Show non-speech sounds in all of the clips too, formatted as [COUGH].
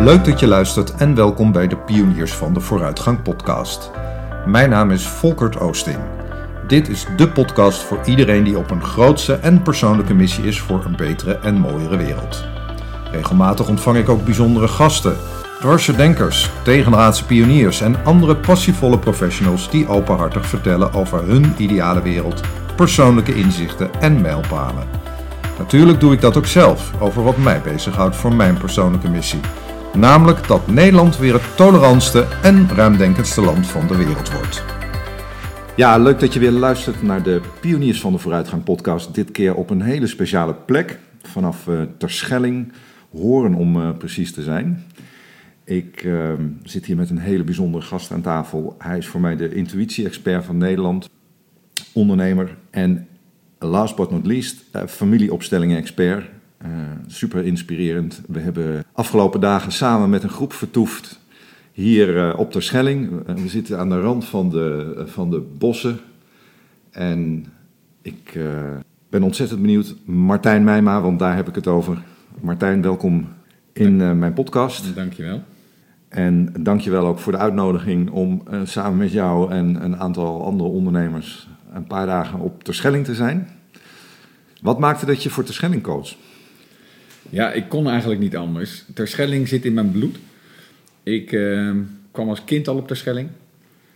Leuk dat je luistert en welkom bij de Pioniers van de Vooruitgang podcast. Mijn naam is Volkert Oosting. Dit is de podcast voor iedereen die op een grootse en persoonlijke missie is voor een betere en mooiere wereld. Regelmatig ontvang ik ook bijzondere gasten, dwarse denkers, tegenraadse pioniers en andere passievolle professionals die openhartig vertellen over hun ideale wereld, persoonlijke inzichten en mijlpalen. Natuurlijk doe ik dat ook zelf over wat mij bezighoudt voor mijn persoonlijke missie. Namelijk dat Nederland weer het tolerantste en ruimdenkendste land van de wereld wordt. Ja, leuk dat je weer luistert naar de Pioniers van de Vooruitgang podcast. Dit keer op een hele speciale plek vanaf uh, Terschelling, Horen om uh, precies te zijn. Ik uh, zit hier met een hele bijzondere gast aan tafel. Hij is voor mij de intuïtie-expert van Nederland, ondernemer en last but not least, uh, familieopstellingen-expert. Uh, super inspirerend. We hebben afgelopen dagen samen met een groep vertoefd hier uh, op Terschelling. we zitten aan de rand van de, van de bossen. En ik ben ontzettend benieuwd. Martijn Meijma, want daar heb ik het over. Martijn, welkom in mijn podcast. Dankjewel. En dankjewel ook voor de uitnodiging om samen met jou en een aantal andere ondernemers een paar dagen op Terschelling te zijn. Wat maakte dat je voor Terschelling koos? Ja, ik kon eigenlijk niet anders. Terschelling zit in mijn bloed. Ik uh, kwam als kind al op Terschelling.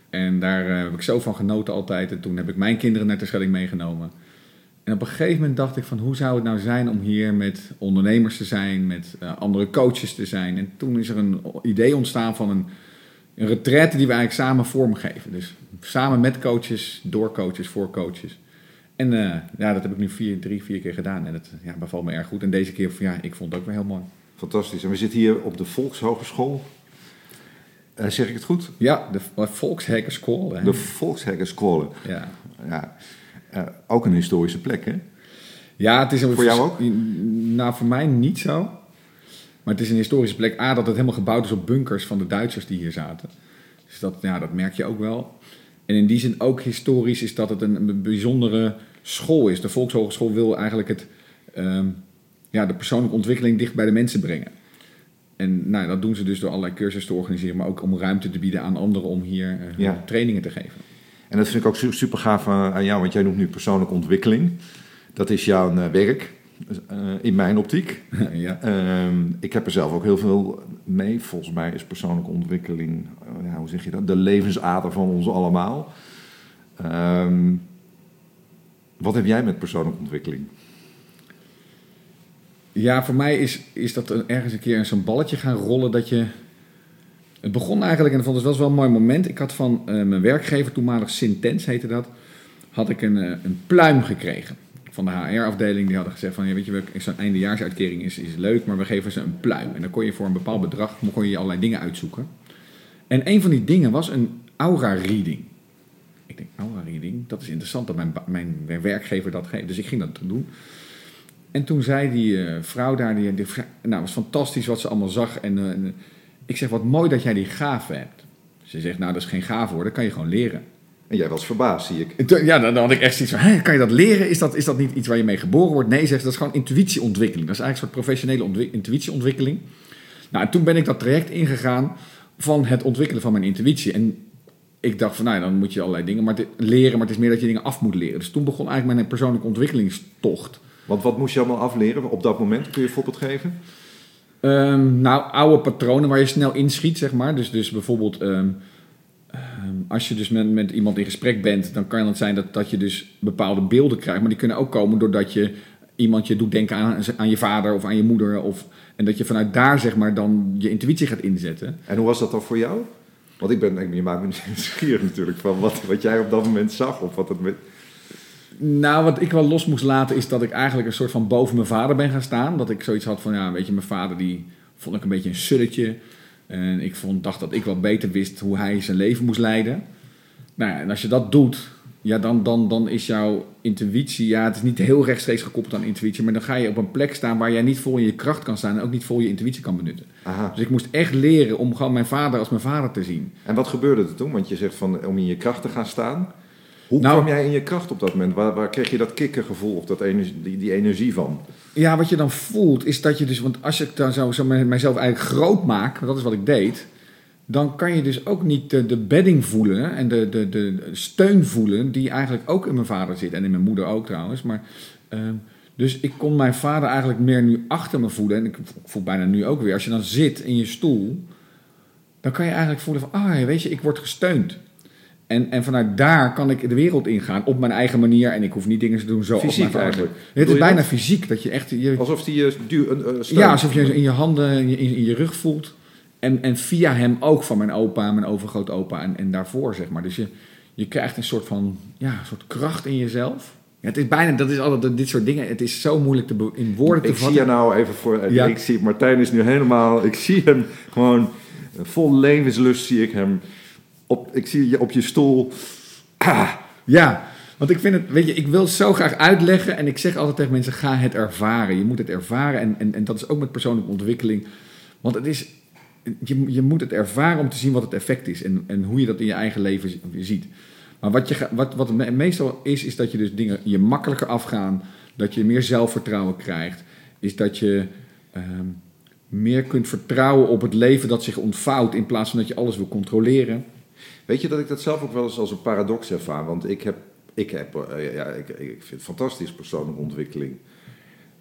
En daar uh, heb ik zo van genoten altijd. En toen heb ik mijn kinderen naar Terschelling meegenomen. En op een gegeven moment dacht ik van hoe zou het nou zijn om hier met ondernemers te zijn, met uh, andere coaches te zijn. En toen is er een idee ontstaan van een, een retraite die we eigenlijk samen vormgeven. Dus samen met coaches, door coaches, voor coaches. En uh, ja, dat heb ik nu vier, drie, vier keer gedaan. En het ja, bevalt me erg goed. En deze keer, ja, ik vond het ook weer heel mooi. Fantastisch. En we zitten hier op de Volkshogeschool. Uh, zeg ik het goed? Ja, de Volkshekkerschool. De Volkshekkerschool. Ja. ja. Uh, ook een historische plek, hè? Ja, het is een... Voor jou ook? Nou, voor mij niet zo. Maar het is een historische plek. A, dat het helemaal gebouwd is op bunkers van de Duitsers die hier zaten. Dus dat, ja, dat merk je ook wel. En in die zin ook historisch is dat het een bijzondere school is. De Volkshogeschool wil eigenlijk het, um, ja, de persoonlijke ontwikkeling dicht bij de mensen brengen. En nou, dat doen ze dus door allerlei cursussen te organiseren, maar ook om ruimte te bieden aan anderen om hier uh, ja. trainingen te geven. En dat vind ik ook super gaaf aan jou, want jij noemt nu persoonlijke ontwikkeling. Dat is jouw uh, werk, in mijn optiek. [LAUGHS] ja. uh, ik heb er zelf ook heel veel mee. Volgens mij is persoonlijke ontwikkeling, ja, hoe zeg je dat, de levensader van ons allemaal. Um, wat heb jij met persoonlijke ontwikkeling? Ja, voor mij is, is dat ergens een keer zo'n balletje gaan rollen dat je... Het begon eigenlijk, en dat vond ik wel wel een mooi moment. Ik had van uh, mijn werkgever, toenmalig Sintens heette dat, had ik een, uh, een pluim gekregen. Van de HR-afdeling, die hadden gezegd van, ja, weet je, zo'n eindejaarsuitkering is, is leuk, maar we geven ze een pluim. En dan kon je voor een bepaald bedrag, kon je allerlei dingen uitzoeken. En een van die dingen was een aura-reading. Ik denk, aura-reading, dat is interessant dat mijn, mijn werkgever dat geeft. Dus ik ging dat doen. En toen zei die uh, vrouw daar, die, die, nou, het was fantastisch wat ze allemaal zag. En uh, ik zeg, wat mooi dat jij die gave hebt. Ze zegt, nou, dat is geen gave hoor, dat kan je gewoon leren. En jij was verbaasd, zie ik. Ja, dan, dan had ik echt zoiets van, kan je dat leren? Is dat, is dat niet iets waar je mee geboren wordt? Nee, zegt dat is gewoon intuïtieontwikkeling. Dat is eigenlijk een soort professionele intuïtieontwikkeling. Nou, en toen ben ik dat traject ingegaan van het ontwikkelen van mijn intuïtie. En ik dacht van, nou, dan moet je allerlei dingen maar leren, maar het is meer dat je dingen af moet leren. Dus toen begon eigenlijk mijn persoonlijke ontwikkelingstocht. Want wat moest je allemaal afleren op dat moment? Kun je een voorbeeld geven? Um, nou, oude patronen waar je snel inschiet, zeg maar. Dus, dus bijvoorbeeld, um, um, als je dus met, met iemand in gesprek bent, dan kan het zijn dat, dat je dus bepaalde beelden krijgt. Maar die kunnen ook komen doordat je iemand je doet denken aan, aan je vader of aan je moeder. Of, en dat je vanuit daar, zeg maar, dan je intuïtie gaat inzetten. En hoe was dat dan voor jou? Want ik ben, je maakt me [LAUGHS] nieuwsgierig natuurlijk van wat, wat jij op dat moment zag of wat het met... Nou, wat ik wel los moest laten is dat ik eigenlijk een soort van boven mijn vader ben gaan staan. Dat ik zoiets had van, ja, weet je, mijn vader die vond ik een beetje een sulletje. En ik vond, dacht dat ik wel beter wist hoe hij zijn leven moest leiden. Nou ja, en als je dat doet, ja, dan, dan, dan is jouw intuïtie, ja, het is niet heel rechtstreeks gekoppeld aan intuïtie, maar dan ga je op een plek staan waar jij niet vol in je kracht kan staan en ook niet vol je intuïtie kan benutten. Aha. Dus ik moest echt leren om gewoon mijn vader als mijn vader te zien. En wat gebeurde er toen? Want je zegt van om in je kracht te gaan staan. Hoe Nou- kwam jij in je kracht op dat moment? Waar, waar kreeg je dat kikkergevoel of dat energie, die, die energie van? Ja, wat je dan voelt is dat je dus, want als ik dan zo, zo mij- mijzelf eigenlijk groot maak, dat is wat ik deed, dan kan je dus ook niet de, de bedding voelen en de, de, de steun voelen die eigenlijk ook in mijn vader zit en in mijn moeder ook trouwens. Maar, ehm, dus ik kon mijn vader eigenlijk meer nu achter me voelen en ik voel bijna nu ook weer, als je dan zit in je stoel, dan kan je eigenlijk voelen van, ah, weet je, ik word gesteund. En, en vanuit daar kan ik de wereld ingaan op mijn eigen manier en ik hoef niet dingen te doen zoals Fysiek mijn vader. eigenlijk. Het is bijna dat? fysiek, dat je echt... Je, Alsof die je duw, steun- ja, alsof je in je handen, in je, in je rug voelt. En, en via hem ook van mijn opa, mijn overgrootopa en, en daarvoor, zeg maar. Dus je, je krijgt een soort van, ja, een soort kracht in jezelf. Ja, het is bijna, dat is altijd dit soort dingen. Het is zo moeilijk te, in woorden te Ik zie vatten. je nou even voor. Ja. Ik zie, Martijn is nu helemaal. Ik zie hem gewoon vol levenslust. Zie ik hem. Op, ik zie je op je stoel. Ah, Ja, want ik vind het, weet je, ik wil zo graag uitleggen. En ik zeg altijd tegen mensen, ga het ervaren. Je moet het ervaren. En, en, en dat is ook met persoonlijke ontwikkeling. Want het is, je, je moet het ervaren om te zien wat het effect is. En, en hoe je dat in je eigen leven zi- ziet. Maar wat, je, wat, wat het me- meestal is, is dat je dus dingen je makkelijker afgaan. Dat je meer zelfvertrouwen krijgt. Is dat je ehm, meer kunt vertrouwen op het leven dat zich ontvouwt. In plaats van dat je alles wil controleren. Weet je dat ik dat zelf ook wel eens als een paradox ervaar? Want ik heb. Ik, heb, eh, ja, ik, ik vind fantastisch persoonlijke ontwikkeling.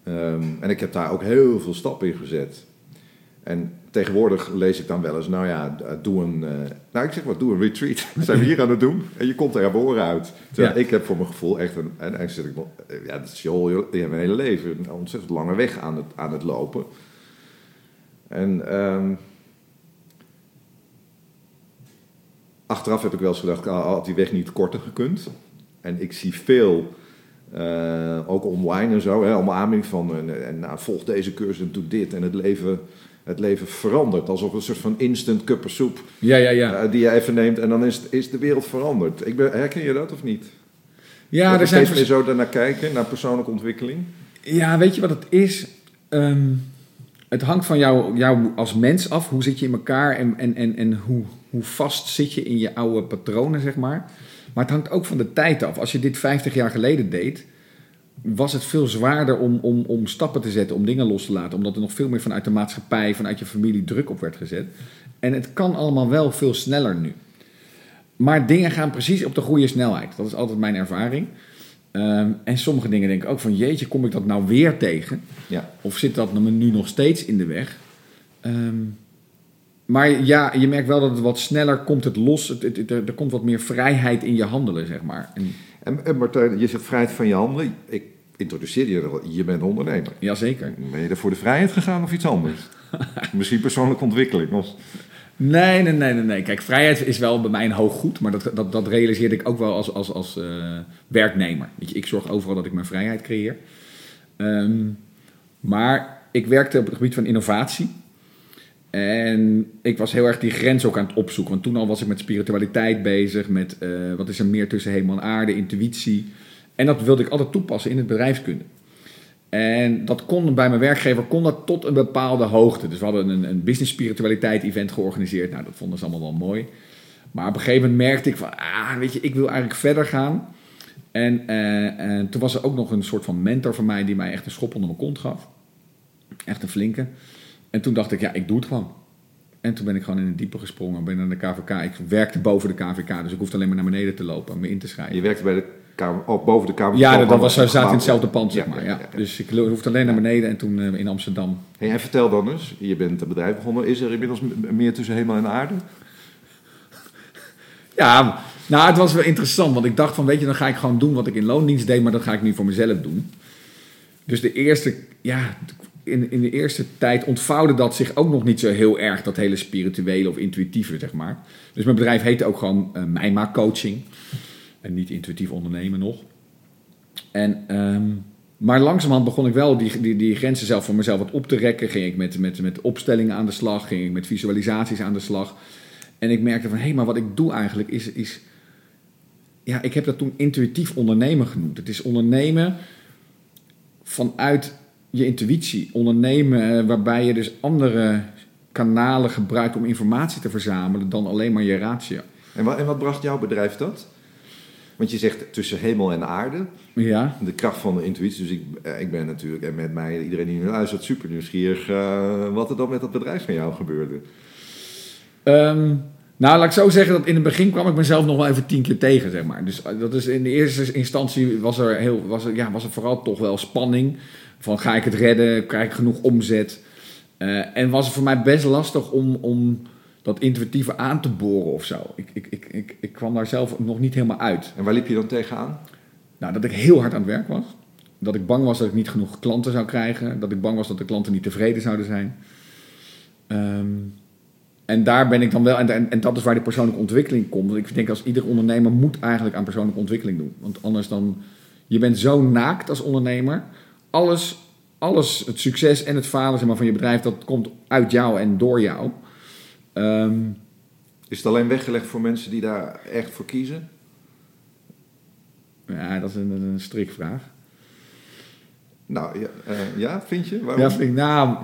Ehm, en ik heb daar ook heel veel stappen in gezet. En tegenwoordig lees ik dan wel eens, nou ja, doe een, eh, nou ik zeg wat, doe een retreat. [LAUGHS] Dat zijn we hier aan het doen. En je komt er herboren uit. Terwijl Ja. ik heb voor mijn gevoel echt een, en eigenlijk zit ik eh, ja, dat is je, hebt mijn hele leven, een ontzettend lange weg aan het, aan het lopen. En ehm, achteraf heb ik wel eens gedacht, ah, had die weg niet korter gekund. En ik zie veel, eh, ook online en zo, hè, allemaal aanbieding van, en, en, nou, volg deze cursus en doe dit. En het leven, het leven verandert, alsof een soort van instant cup of soep Ja, ja, ja. eh, die je even neemt en dan is, is de wereld veranderd. Ik ben, herken je dat of niet? ja, dat er zijn steeds meer zo daarnaar kijken, naar persoonlijke ontwikkeling. Ja, weet je wat het is? Ehm, het hangt van jou, jou als mens af. Hoe zit je in elkaar en, en, en, en hoe, hoe vast zit je in je oude patronen, zeg maar. Maar het hangt ook van de tijd af. Als je dit 50 jaar geleden deed, was het veel zwaarder om, om, om stappen te zetten, om dingen los te laten. Omdat er nog veel meer vanuit de maatschappij, vanuit je familie druk op werd gezet. En het kan allemaal wel veel sneller nu. Maar dingen gaan precies op de goede snelheid. Dat is altijd mijn ervaring. Ehm, en sommige dingen denk ik ook van jeetje, kom ik dat nou weer tegen? Ja. Of zit dat me nu nog steeds in de weg? Ehm, maar ja, je merkt wel dat het wat sneller komt het los. Het, het- het- er, er komt wat meer vrijheid in je handelen, zeg maar. En, En, en Martijn, je zegt vrijheid van je handen. Ik introduceer je wel, je bent ondernemer. jazeker. Ben je er voor de vrijheid gegaan of iets anders? [LAUGHS] Misschien persoonlijke ontwikkeling. Of... Nee, nee, nee, nee, nee. Kijk, vrijheid is wel bij mij een hoog goed. Maar dat, dat, dat realiseerde ik ook wel als, als, als eh, werknemer. Weet je, ik zorg overal dat ik mijn vrijheid creëer. Ehm, maar ik werkte op het gebied van innovatie. En ik was heel erg die grens ook aan het opzoeken. Want toen al was ik met spiritualiteit bezig. Met eh, wat is er meer tussen hemel en aarde, intuïtie. En dat wilde ik altijd toepassen in het bedrijfskunde. En dat kon bij mijn werkgever kon dat tot een bepaalde hoogte. Dus we hadden een, een business spiritualiteit event georganiseerd. Nou, dat vonden ze allemaal wel mooi. Maar op een gegeven moment merkte ik van, ah, weet je, ik wil eigenlijk verder gaan. En, eh, en toen was er ook nog een soort van mentor van mij die mij echt een schop onder mijn kont gaf. Echt een flinke. En toen dacht ik, ja, ik doe het gewoon. En toen ben ik gewoon in het diepe gesprongen. Ben naar de KVK. Ik werkte boven de KVK, dus ik hoefde alleen maar naar beneden te lopen en me in te schrijven. Je werkte bij de kamer, oh, boven de kamer. Ja, dat, dat was, zaten in hetzelfde pand, zeg Ja, maar. ja. Dus ik hoefde alleen naar beneden en toen eh, in Amsterdam. Hey, en vertel dan eens, je bent een bedrijf begonnen. Is er inmiddels meer tussen hemel en aarde? [LAUGHS] Ja, nou, het was wel interessant, want ik dacht van, weet je, dan ga ik gewoon doen wat ik in loondienst deed, maar dat ga ik nu voor mezelf doen. Dus de eerste, ja, in, in de eerste tijd ontvouwde dat zich ook nog niet zo heel erg, dat hele spirituele of intuïtieve, zeg maar. Dus mijn bedrijf heette ook gewoon eh Mijma Coaching. En niet intuïtief ondernemen nog. En, ehm, maar langzamerhand begon ik wel die, die, die grenzen zelf voor mezelf wat op te rekken. Ging ik met, met, met opstellingen aan de slag, ging ik met visualisaties aan de slag. En ik merkte van, hé, hey, maar wat ik doe eigenlijk is, is... Ja, ik heb dat toen intuïtief ondernemen genoemd. Het is ondernemen vanuit je intuïtie. Ondernemen eh, waarbij je dus andere kanalen gebruikt om informatie te verzamelen dan alleen maar je ratio. En wat, en wat bracht jouw bedrijf dat? Want je zegt tussen hemel en aarde, Ja. de kracht van de intuïtie. Dus ik, eh, ik ben natuurlijk, en met mij, iedereen die nu luistert, super nieuwsgierig eh, wat er dan met dat bedrijf van jou gebeurde. Ehm, nou, laat ik zo zeggen dat in het begin kwam ik mezelf nog wel even tien keer tegen, zeg maar. Dus dat is in de eerste instantie was er, heel, was er, ja, was er vooral toch wel spanning. Van ga ik het redden? Krijg ik genoeg omzet? Eh, en was het voor mij best lastig om, om dat intuïtieve aan te boren of zo. Ik, ik, ik, ik, ik kwam daar zelf nog niet helemaal uit. En waar liep je dan tegenaan? Nou, dat ik heel hard aan het werk was. Dat ik bang was dat ik niet genoeg klanten zou krijgen. Dat ik bang was dat de klanten niet tevreden zouden zijn. Ehm, en daar ben ik dan wel, en, en, en dat is waar die persoonlijke ontwikkeling komt. Want ik denk als ieder ondernemer moet eigenlijk aan persoonlijke ontwikkeling doen. Want anders dan, je bent zo naakt als ondernemer. Alles, alles het succes en het falen zeg maar, van je bedrijf, dat komt uit jou en door jou. Ehm, Is het alleen weggelegd voor mensen die daar echt voor kiezen? ja, dat is een, een strikvraag. Nou, ja, eh, ja vind je? Waarom? Ja, vind ik, nou,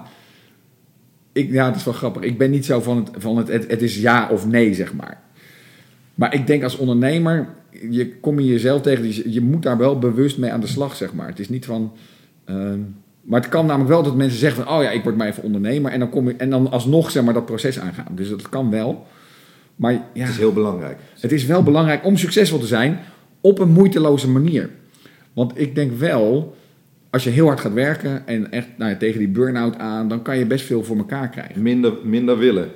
ik, ja, dat is wel grappig. Ik ben niet zo van het, van het, het, het is ja of nee, zeg maar. Maar ik denk als ondernemer, je kom je jezelf tegen, dus je, je moet daar wel bewust mee aan de slag, zeg maar. Het is niet van, maar het kan namelijk wel dat mensen zeggen van, oh ja, ik word maar even ondernemer. En dan, kom je, en dan alsnog, zeg maar, dat proces aangaan. Dus dat kan wel. Maar ja, Het is heel belangrijk. het is wel belangrijk om succesvol te zijn op een moeiteloze manier. Want ik denk wel, als je heel hard gaat werken en echt nou ja, tegen die burn-out aan, dan kan je best veel voor elkaar krijgen. Minder, minder willen.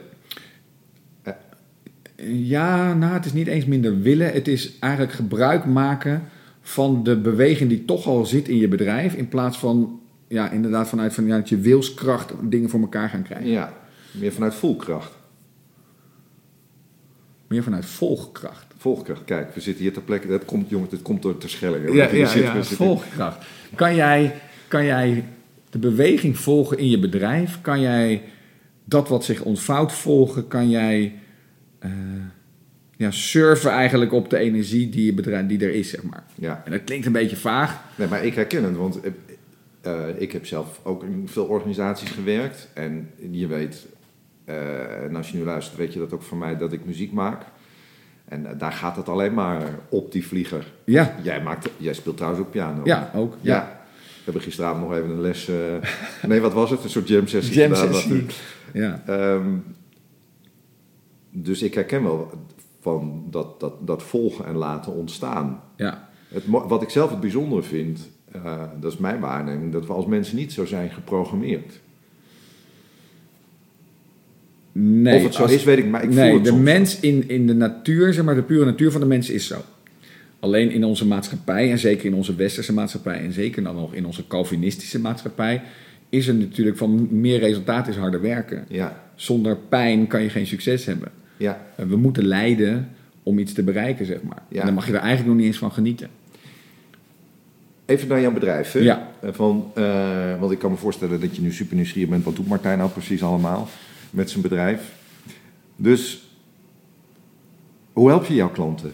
Ja, nou, het is niet eens minder willen. Het is eigenlijk gebruik maken van de beweging die toch al zit in je bedrijf. In plaats van, ja, inderdaad vanuit van, ja, dat je wilskracht dingen voor elkaar gaan krijgen. Ja, meer vanuit volkracht. Meer vanuit volgkracht. Volkracht, kijk, we zitten hier ter plekke. Dat komt, jongen, dit komt door Terschelling. Ja, Hier ja, zitten ja, zitten- volgkracht. Kan jij, kan jij de beweging volgen in je bedrijf? Kan jij dat wat zich ontvouwt volgen? Kan jij eh, ja, surfen eigenlijk op de energie die, je bedrijf, die er is, zeg maar? Ja, En dat klinkt een beetje vaag. nee, maar ik herken het, want eh, ik heb zelf ook in veel organisaties gewerkt. En je weet, eh, en als je nu luistert, weet je dat ook van mij dat ik muziek maak. En eh, daar gaat het alleen maar op die vlieger. Ja, Jij, maakt, jij speelt trouwens ook piano. ja ook. Ja. Ja. We hebben gisteravond nog even een les. [LAUGHS] nee, wat was het? Een soort jam sessie. Jam sessie. Ja. Ehm, dus ik herken wel van dat, dat, dat volgen en laten ontstaan. ja. Het, wat ik zelf het bijzondere vind, eh, dat is mijn waarneming, dat we als mensen niet zo zijn geprogrammeerd. Nee, of het zo als- is, weet ik, maar ik voel nee, het de soms. mens in, in de natuur, zeg maar, de pure natuur van de mens is zo. Alleen in onze maatschappij, en zeker in onze westerse maatschappij, en zeker dan nog in onze Calvinistische maatschappij, is er natuurlijk van meer resultaat is harder werken. Ja, Zonder pijn kan je geen succes hebben. Ja, En We moeten lijden om iets te bereiken, zeg maar. Ja. En dan mag je er eigenlijk nog niet eens van genieten. even naar jouw bedrijf. Hè? Ja. Eh, Van, eh, want ik kan me voorstellen dat je nu super nieuwsgierig bent. Wat doet Martijn nou precies allemaal met zijn bedrijf? Dus, hoe help je jouw klanten?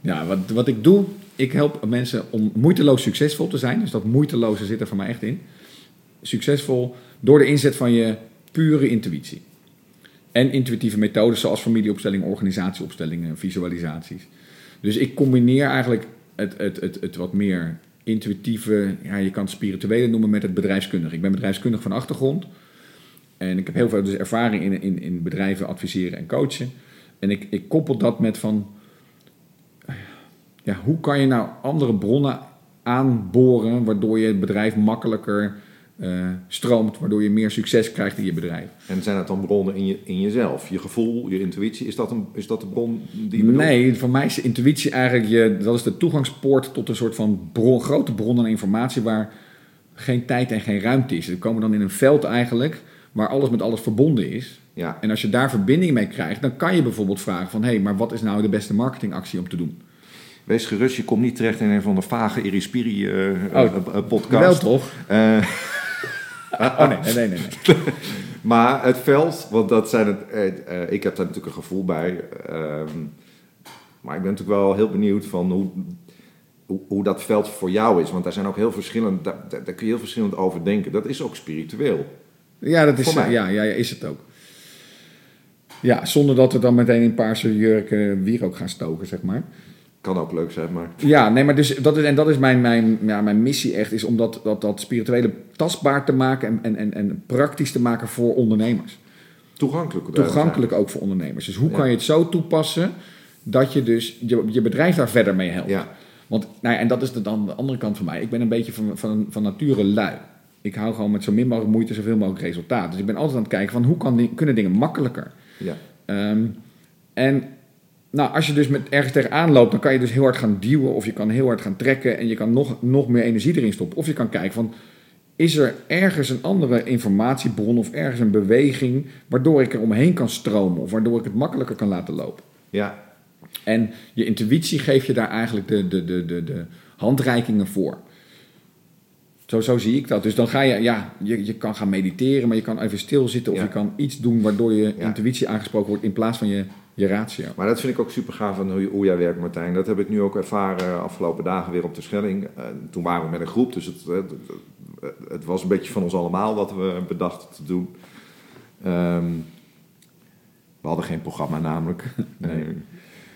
Ja, wat, wat ik doe, ik help mensen om moeiteloos succesvol te zijn. Dus dat moeiteloze zit er voor mij echt in. Succesvol door de inzet van je pure intuïtie. En intuïtieve methodes zoals familieopstellingen, organisatieopstellingen, visualisaties. Dus ik combineer eigenlijk het, het, het, het wat meer intuïtieve, ja, je kan het spirituele noemen met het bedrijfskundige. Ik ben bedrijfskundig van achtergrond. En ik heb heel veel dus ervaring in, in, in bedrijven adviseren en coachen. En ik, ik koppel dat met van, ja, hoe kan je nou andere bronnen aanboren waardoor je het bedrijf makkelijker eh, stroomt, waardoor je meer succes krijgt in je bedrijf? En zijn het dan bronnen in, je, in jezelf? Je gevoel, je intuïtie? Is dat, een, is dat de bron die je bedoelt? Nee, voor mij is de intuïtie eigenlijk, je, dat is de toegangspoort tot een soort van bron, grote bron aan informatie waar geen tijd en geen ruimte is. We komen dan in een veld eigenlijk waar alles met alles verbonden is. Ja, En als je daar verbinding mee krijgt, dan kan je bijvoorbeeld vragen van... hé, hey, maar wat is nou de beste marketingactie om te doen? wees gerust, je komt niet terecht in een van de vage Irispiri eh Oh, eh, podcast. Wel toch? [LAUGHS] Oh nee, nee, nee, nee. nee. [LAUGHS] maar het veld, want dat zijn het. eh, eh, ik heb daar natuurlijk een gevoel bij. ehm, maar ik ben natuurlijk wel heel benieuwd van hoe, hoe, hoe dat veld voor jou is. Want daar zijn ook heel verschillend. Daar, daar kun je heel verschillend over denken. Dat is ook spiritueel. Ja, dat is, ja, ja, ja, is het ook. Ja, zonder dat we dan meteen in paarse jurken wierook gaan stoken, zeg maar. Kan ook leuk zijn, maar... Ja, nee, maar dus dat is, en dat is mijn, mijn, ja, mijn missie echt, is om dat, dat, dat spirituele tastbaar te maken en, en, en, en praktisch te maken voor ondernemers. Toegankelijk. Toegankelijk ook voor ondernemers. Dus hoe Ja. kan je het zo toepassen dat je dus je, je bedrijf daar verder mee helpt? Ja, Want, nou ja, en dat is de, dan de andere kant van mij. Ik ben een beetje van, van, van nature lui. Ik hou gewoon met zo min mogelijk moeite zoveel mogelijk resultaat. Dus ik ben altijd aan het kijken van hoe kan die, kunnen dingen makkelijker. ja. Ehm, en nou, als je dus met ergens tegenaan loopt, dan kan je dus heel hard gaan duwen of je kan heel hard gaan trekken en je kan nog, nog meer energie erin stoppen. Of je kan kijken van, is er ergens een andere informatiebron of ergens een beweging waardoor ik er omheen kan stromen of waardoor ik het makkelijker kan laten lopen. ja. En je intuïtie geeft je daar eigenlijk de, de, de, de, de handreikingen voor. Zo, zo zie ik dat. Dus dan ga je, ja, je, je kan gaan mediteren, maar je kan even stilzitten of Ja. je kan iets doen waardoor je Ja. intuïtie aangesproken wordt in plaats van je, je ratio. Maar dat vind ik ook super gaaf van hoe, hoe jij werkt, Martijn. Dat heb ik nu ook ervaren afgelopen dagen weer op de Schelling. Eh, toen waren we met een groep, dus het, het, het- was een beetje van ons allemaal wat we bedachten te doen. Ehm, we hadden geen programma namelijk. Nee. Eh,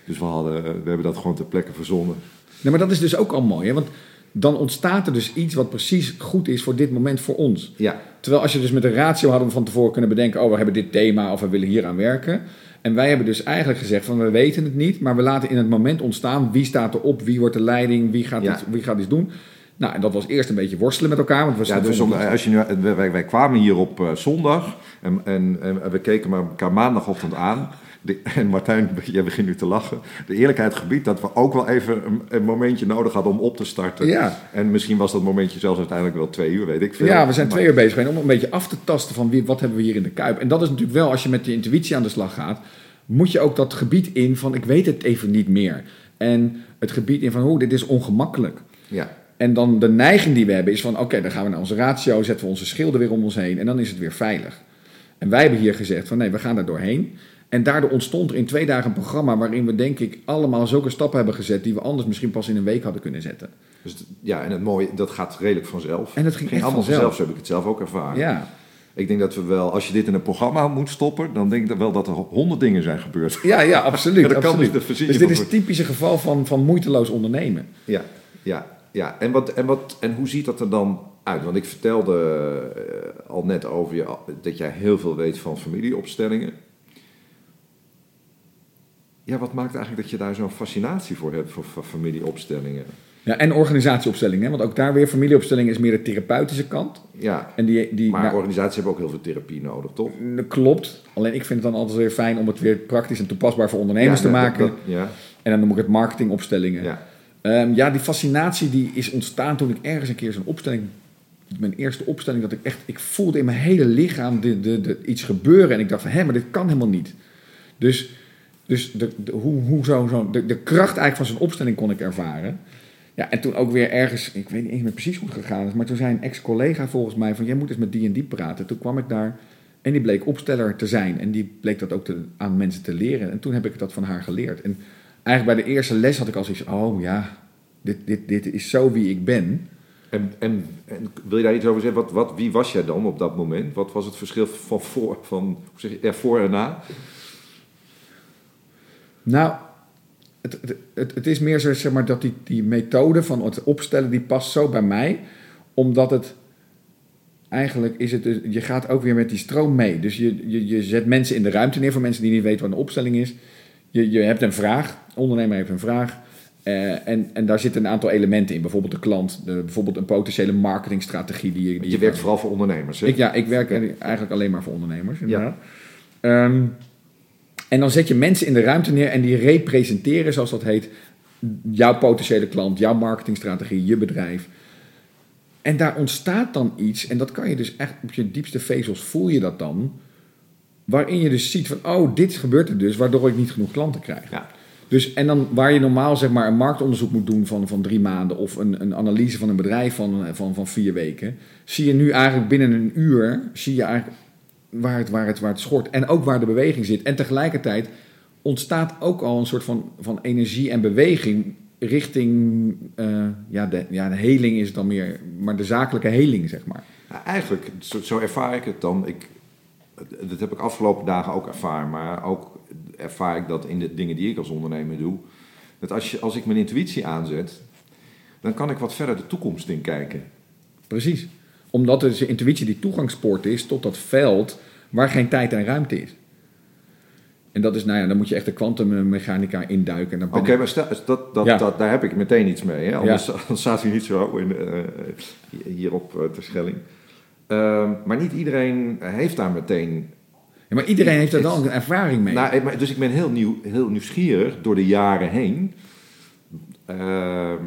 dus we, hadden, we hebben dat gewoon ter plekke verzonnen. Nee, maar dat is dus ook al mooi, hè? want dan ontstaat er dus iets wat precies goed is voor dit moment voor ons. Ja, Terwijl als je dus met een ratio hadden van tevoren kunnen bedenken, oh we hebben dit thema of we willen hier aan werken. En wij hebben dus eigenlijk gezegd van we weten het niet, maar we laten in het moment ontstaan wie staat erop, wie wordt de leiding, wie gaat, Ja. iets, wie gaat iets doen. Nou, en dat was eerst een beetje worstelen met elkaar. Want we ja dus om, als je nu, wij, wij kwamen hier op eh, zondag en, en, en we keken maar elkaar maandagochtend aan. De- [LAUGHS] en Martijn, jij begint nu te lachen. De eerlijkheid gebied dat we ook wel even een, een momentje nodig hadden om op te starten. Ja. En misschien was dat momentje zelfs uiteindelijk wel twee uur, weet ik veel. Ja, we zijn Maar- twee uur bezig geweest om een beetje af te tasten van wie, wat hebben we hier in de kuip. En dat is natuurlijk wel, als je met je intuïtie aan de slag gaat, moet je ook dat gebied in van ik weet het even niet meer. En het gebied in van hoe dit is ongemakkelijk. Ja, En dan de neiging die we hebben is van oké, dan gaan we naar onze ratio, zetten we onze schilden weer om ons heen en dan is het weer veilig. En wij hebben hier gezegd van nee, we gaan daar doorheen. En daardoor ontstond er in twee dagen een programma waarin we denk ik allemaal zulke stappen hebben gezet die we anders misschien pas in een week hadden kunnen zetten. dus, ja, en het mooie, dat gaat redelijk vanzelf. En het ging echt allemaal vanzelf. zo heb ik het zelf ook ervaren. Ja, Ik denk dat we wel, als je dit in een programma moet stoppen, dan denk ik wel dat er honderd dingen zijn gebeurd. ja, ja [LAUGHS] absoluut. Dat kan absoluut. je dus dit is het typische geval van, van moeiteloos ondernemen. Ja, ja, ja. En, wat, en, wat, en hoe ziet dat er dan uit? Want ik vertelde eh, al net over je dat jij heel veel weet van familieopstellingen. Ja, wat maakt eigenlijk dat je daar zo'n fascinatie voor hebt voor, voor familieopstellingen? Ja, en organisatieopstellingen, want ook daar weer familieopstellingen is meer de therapeutische kant. Ja, En die, die, maar nou, organisaties hebben ook heel veel therapie nodig, toch? dat klopt. Alleen ik vind het dan altijd weer fijn om het weer praktisch en toepasbaar voor ondernemers Ja, te maken. dat- ja, En dan noem ik het marketingopstellingen. ja, Ehm, ja, die fascinatie die is ontstaan toen ik ergens een keer zo'n opstelling... Mijn eerste opstelling, dat ik echt... Ik voelde in mijn hele lichaam de, de, de, iets gebeuren. En ik dacht van, hé, maar dit kan helemaal niet. Dus, dus de, hoe, hoe zo, zo, de, de kracht eigenlijk van zo'n opstelling kon ik ervaren. Ja, en toen ook weer ergens... Ik weet niet eens meer precies hoe het gegaan is. Maar toen zei een ex-collega volgens mij van... Jij moet eens met die en die praten. Toen kwam ik daar... En die bleek opsteller te zijn. En die bleek dat ook aan mensen te leren. En toen heb ik dat van haar geleerd. En eigenlijk bij de eerste les had ik al zoiets... Oh ja, dit, dit, dit is zo wie ik ben. En, en, en wil je daar iets over zeggen? Wat, wat, wie was jij dan op dat moment? Wat was het verschil van voor, van, hoe zeg je, ja, voor en na? Nou, het, het, het, is meer zo zeg maar, dat die, die methode van het opstellen... die past zo bij mij. Omdat het... Eigenlijk is het... dus- Je gaat ook weer met die stroom mee. Dus je, je, je zet mensen in de ruimte neer... voor mensen die niet weten wat een opstelling is. Je, je hebt een vraag. De ondernemer heeft een vraag. Eh, en, en daar zitten een aantal elementen in. Bijvoorbeeld de klant. De, bijvoorbeeld een potentiële marketingstrategie. Die je, die je werkt vooral voor ondernemers, hè? Ik, ja, ik werk eigenlijk alleen maar voor ondernemers. inderdaad. Ehm, en dan zet je mensen in de ruimte neer en die representeren, zoals dat heet, jouw potentiële klant, jouw marketingstrategie, je bedrijf. En daar ontstaat dan iets, en dat kan je dus echt op je diepste vezels voel je dat dan, waarin je dus ziet van, oh, dit gebeurt er dus, waardoor ik niet genoeg klanten krijg. Ja. Dus, en dan waar je normaal zeg maar, een marktonderzoek moet doen van, van drie maanden of een, een analyse van een bedrijf van, van, van vier weken, zie je nu eigenlijk binnen een uur zie je eigenlijk waar het, waar, het, waar het schort en ook waar de beweging zit. En tegelijkertijd ontstaat ook al een soort van, van energie en beweging richting, eh, ja, de, ja, de heling is het dan meer, maar de zakelijke heling, zeg maar. Eigenlijk, zo, zo ervaar ik het dan. Ik, dat heb ik afgelopen dagen ook ervaren, maar ook ervaar ik dat in de dingen die ik als ondernemer doe. Dat als, je, als ik mijn intuïtie aanzet, dan kan ik wat verder de toekomst in kijken. Precies. Omdat dus de intuïtie die toegangspoort is tot dat veld waar geen tijd en ruimte is. En dat is, nou ja, dan moet je echt de kwantummechanica induiken. Oké, ik- maar stel, dat, dat, Ja. dat, daar heb ik meteen iets mee. Hè? Anders, anders staat hij niet zo in, eh, hier op uh, Terschelling. Ehm, maar niet iedereen heeft daar meteen... Ja, maar iedereen heeft er dan een ervaring mee. Nou, eh, dus ik ben heel, nieuw, heel nieuwsgierig door de jaren heen. Ehm,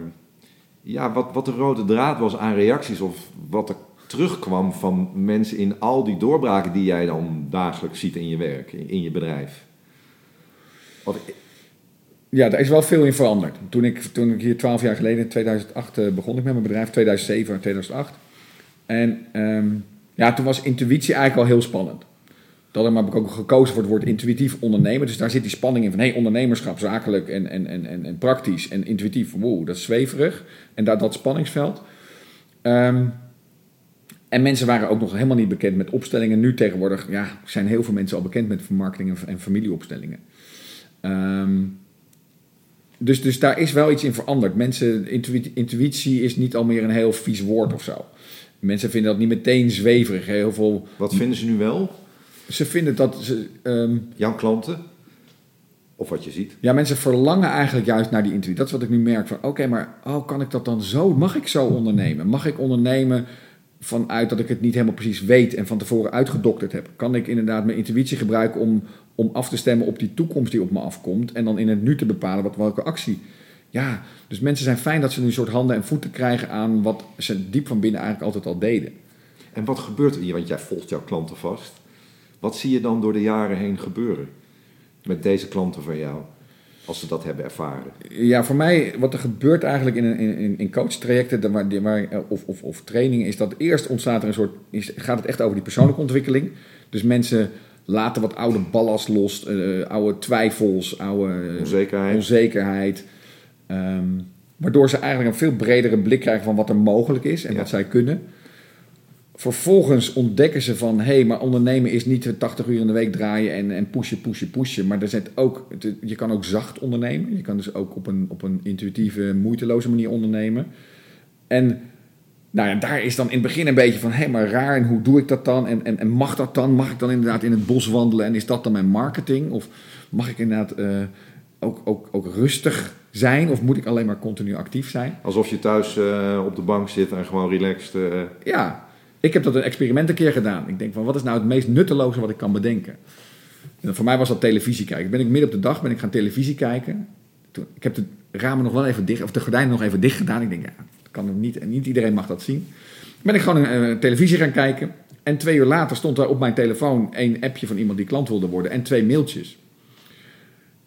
ja, wat, wat de rode draad was aan reacties of wat er terugkwam van mensen in al die doorbraken die jij dan dagelijks ziet in je werk, in, je bedrijf. Ja, daar is wel veel in veranderd. Toen ik, toen ik hier 12 jaar geleden, in 2008, eh, begon ik met mijn bedrijf, 2007 en 2008. En ehm, ja, toen was intuïtie eigenlijk al heel spannend. Daarom heb ik ook gekozen voor het woord intuïtief ondernemen. Dus daar zit die spanning in van hey, ondernemerschap, zakelijk en, en, en, en, praktisch en intuïtief. Wow, dat is zweverig. En daar dat spanningsveld. Ehm, en mensen waren ook nog helemaal niet bekend met opstellingen. Nu tegenwoordig ja, zijn heel veel mensen al bekend met marketing en, en familieopstellingen. Ehm, dus, dus daar is wel iets in veranderd. Mensen, intuïtie, intuïtie is niet al meer een heel vies woord of zo. Mensen vinden dat niet meteen zweverig. Heel veel, wat vinden ze nu wel? ze vinden dat ze, ehm, Jouw klanten? Of wat je ziet? ja, mensen verlangen eigenlijk juist naar die intuïtie. Dat is wat ik nu merk van, oké, maar oh, kan ik dat dan zo? Mag ik zo ondernemen? Mag ik ondernemen vanuit dat ik het niet helemaal precies weet en van tevoren uitgedokterd heb? Kan ik inderdaad mijn intuïtie gebruiken om, om af te stemmen op die toekomst die op me afkomt en dan in het nu te bepalen wat welke actie? Ja, dus mensen zijn fijn dat ze nu een soort handen en voeten krijgen aan wat ze diep van binnen eigenlijk altijd al deden. En wat gebeurt er hier? Want jij volgt jouw klanten vast. Wat zie je dan door de jaren heen gebeuren met deze klanten van jou? Als ze dat hebben ervaren. Ja, voor mij, wat er gebeurt eigenlijk in, in, in coachtrajecten waar, waar, of, of, of trainingen, is dat eerst ontstaat er een soort, is, gaat het echt over die persoonlijke ontwikkeling. Dus mensen laten wat oude ballast los, eh, oude twijfels, oude eh, Onzekerheid. onzekerheid. ehm, waardoor ze eigenlijk een veel bredere blik krijgen van wat er mogelijk is en Ja. wat zij kunnen. Vervolgens ontdekken ze van, hé, hey, maar ondernemen is niet 80 uur in de week draaien en, en pushen, pushen, pushen. Maar er zit ook, je kan ook zacht ondernemen. Je kan dus ook op een, op een intuïtieve, moeiteloze manier ondernemen. En nou ja, daar is dan in het begin een beetje van, hé, hey, maar raar, en hoe doe ik dat dan? En, en, en mag dat dan? Mag ik dan inderdaad in het bos wandelen en is dat dan mijn marketing? Of mag ik inderdaad eh, ook, ook, ook rustig zijn? Of moet ik alleen maar continu actief zijn? Alsof je thuis eh, op de bank zit en gewoon relaxed. eh, Ja, ik heb dat een experiment een keer gedaan. Ik denk van, wat is nou het meest nutteloze wat ik kan bedenken? En voor mij was dat televisie kijken. Ben ik midden op de dag ben ik gaan televisie kijken. Ik heb de ramen nog wel even dicht, of de gordijnen nog even dicht gedaan. Ik denk, ja, dat kan niet. En niet iedereen mag dat zien. Ben ik gewoon een, eh, televisie gaan kijken. En twee uur later stond er op mijn telefoon één appje van iemand die klant wilde worden. En twee mailtjes.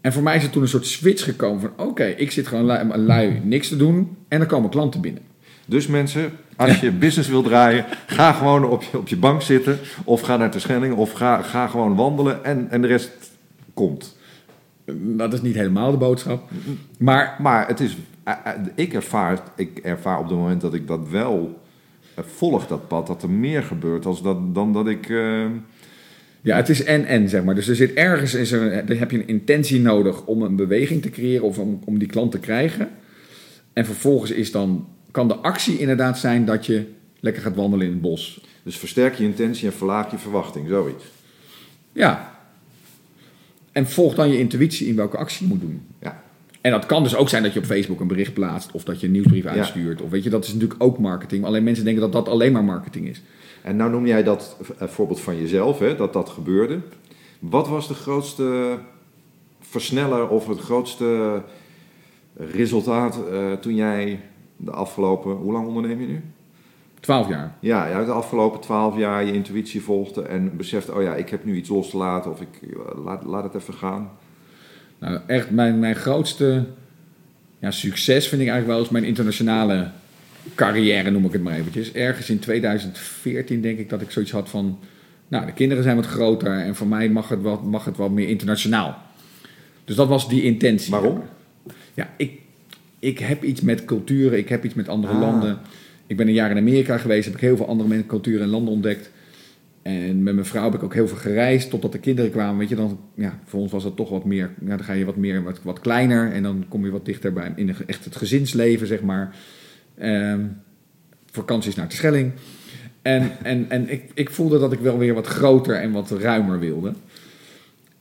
En voor mij is er toen een soort switch gekomen van... Oké, ik zit gewoon lui, lui niks te doen. En er komen klanten binnen. Dus mensen, als je business wil draaien, ga gewoon op je, op je bank zitten. Of ga naar de Schelling. Of ga, ga gewoon wandelen. En, en de rest komt. Dat is niet helemaal de boodschap. Maar Maar het is, eh, eh, ik, ervaar, ik ervaar op het moment dat ik dat wel eh, volg, dat pad, dat er meer gebeurt als dat, dan dat ik. Ja, het is en-en, zeg maar. Dus er zit ergens, is er, dan heb je een intentie nodig om een beweging te creëren of om, om die klant te krijgen. En vervolgens is dan, kan de actie inderdaad zijn dat je lekker gaat wandelen in het bos. dus versterk je intentie en verlaag je verwachting, zoiets. Ja. En volg dan je intuïtie in welke actie je moet doen. Ja. En dat kan dus ook zijn dat je op Facebook een bericht plaatst of dat je een nieuwsbrief Ja. uitstuurt. Of weet je, dat is natuurlijk ook marketing. Alleen mensen denken dat dat alleen maar marketing is. En nou noem jij dat eh, voorbeeld van jezelf, hè, dat dat gebeurde. Wat was de grootste versneller of het grootste resultaat eh, toen jij de afgelopen, hoe lang onderneem je nu? Twaalf jaar. Ja, ja, de afgelopen twaalf jaar je intuïtie volgde en besefte, oh ja, ik heb nu iets los te laten of ik eh, laat, laat het even gaan. Nou, echt mijn, mijn grootste ja, succes vind ik eigenlijk wel eens mijn internationale carrière, noem ik het maar eventjes. Ergens in 2014 denk ik dat ik zoiets had van... Nou, de kinderen zijn wat groter en voor mij mag het wat, mag het wat meer internationaal. Dus dat was die intentie. Waarom? Ja, ik, ik heb iets met culturen, ik heb iets met andere Ah. landen. Ik ben een jaar in Amerika geweest, heb ik heel veel andere culturen en landen ontdekt. En met mijn vrouw heb ik ook heel veel gereisd totdat de kinderen kwamen. Weet je, dan, ja, voor ons was het toch wat meer, ja, dan ga je wat meer, wat, wat kleiner en dan kom je wat dichter bij in echt het gezinsleven, zeg maar. Ehm, vakanties naar de Schelling. En, en, en ik, ik voelde dat ik wel weer wat groter en wat ruimer wilde.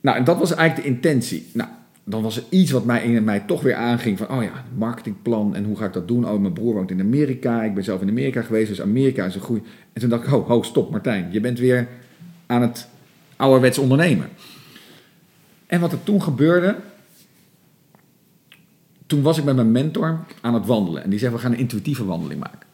Nou, en dat was eigenlijk de intentie. Nou, dan was er iets wat mij, in mij toch weer aanging van, oh ja, marketingplan en hoe ga ik dat doen? Oh, mijn broer woont in Amerika, ik ben zelf in Amerika geweest, dus Amerika is een goede... En toen dacht ik, ho, stop Martijn, je bent weer aan het ouderwets ondernemen. En wat er toen gebeurde, toen was ik met mijn mentor aan het wandelen. En die zei, we gaan een intuïtieve wandeling maken.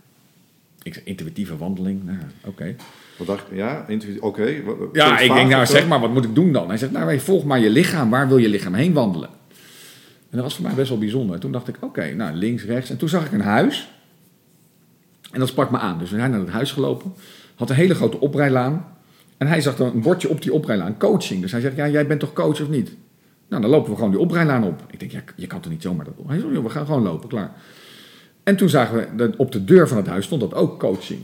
Ik zei, intuïtieve wandeling? Nou, oké. Wat dacht? Ja, oké. Ja, ik denk, nou zeg maar, wat moet ik doen dan? Hij zegt, nou volg maar je lichaam. Waar wil je lichaam heen wandelen? En dat was voor mij best wel bijzonder. Toen dacht ik, oké, nou links, rechts. En toen zag ik een huis. En dat sprak me aan. Dus we zijn naar het huis gelopen. Had een hele grote oprijlaan. En hij zag dan een bordje op die oprijlaan, coaching. Dus hij zegt, ja, jij bent toch coach of niet? Nou, dan lopen we gewoon die oprijlaan op. Ik denk, ja, je kan toch niet zomaar dat doen? Hij zegt, we gaan gewoon lopen, klaar. En toen zagen we, dat op de deur van het huis stond dat ook coaching.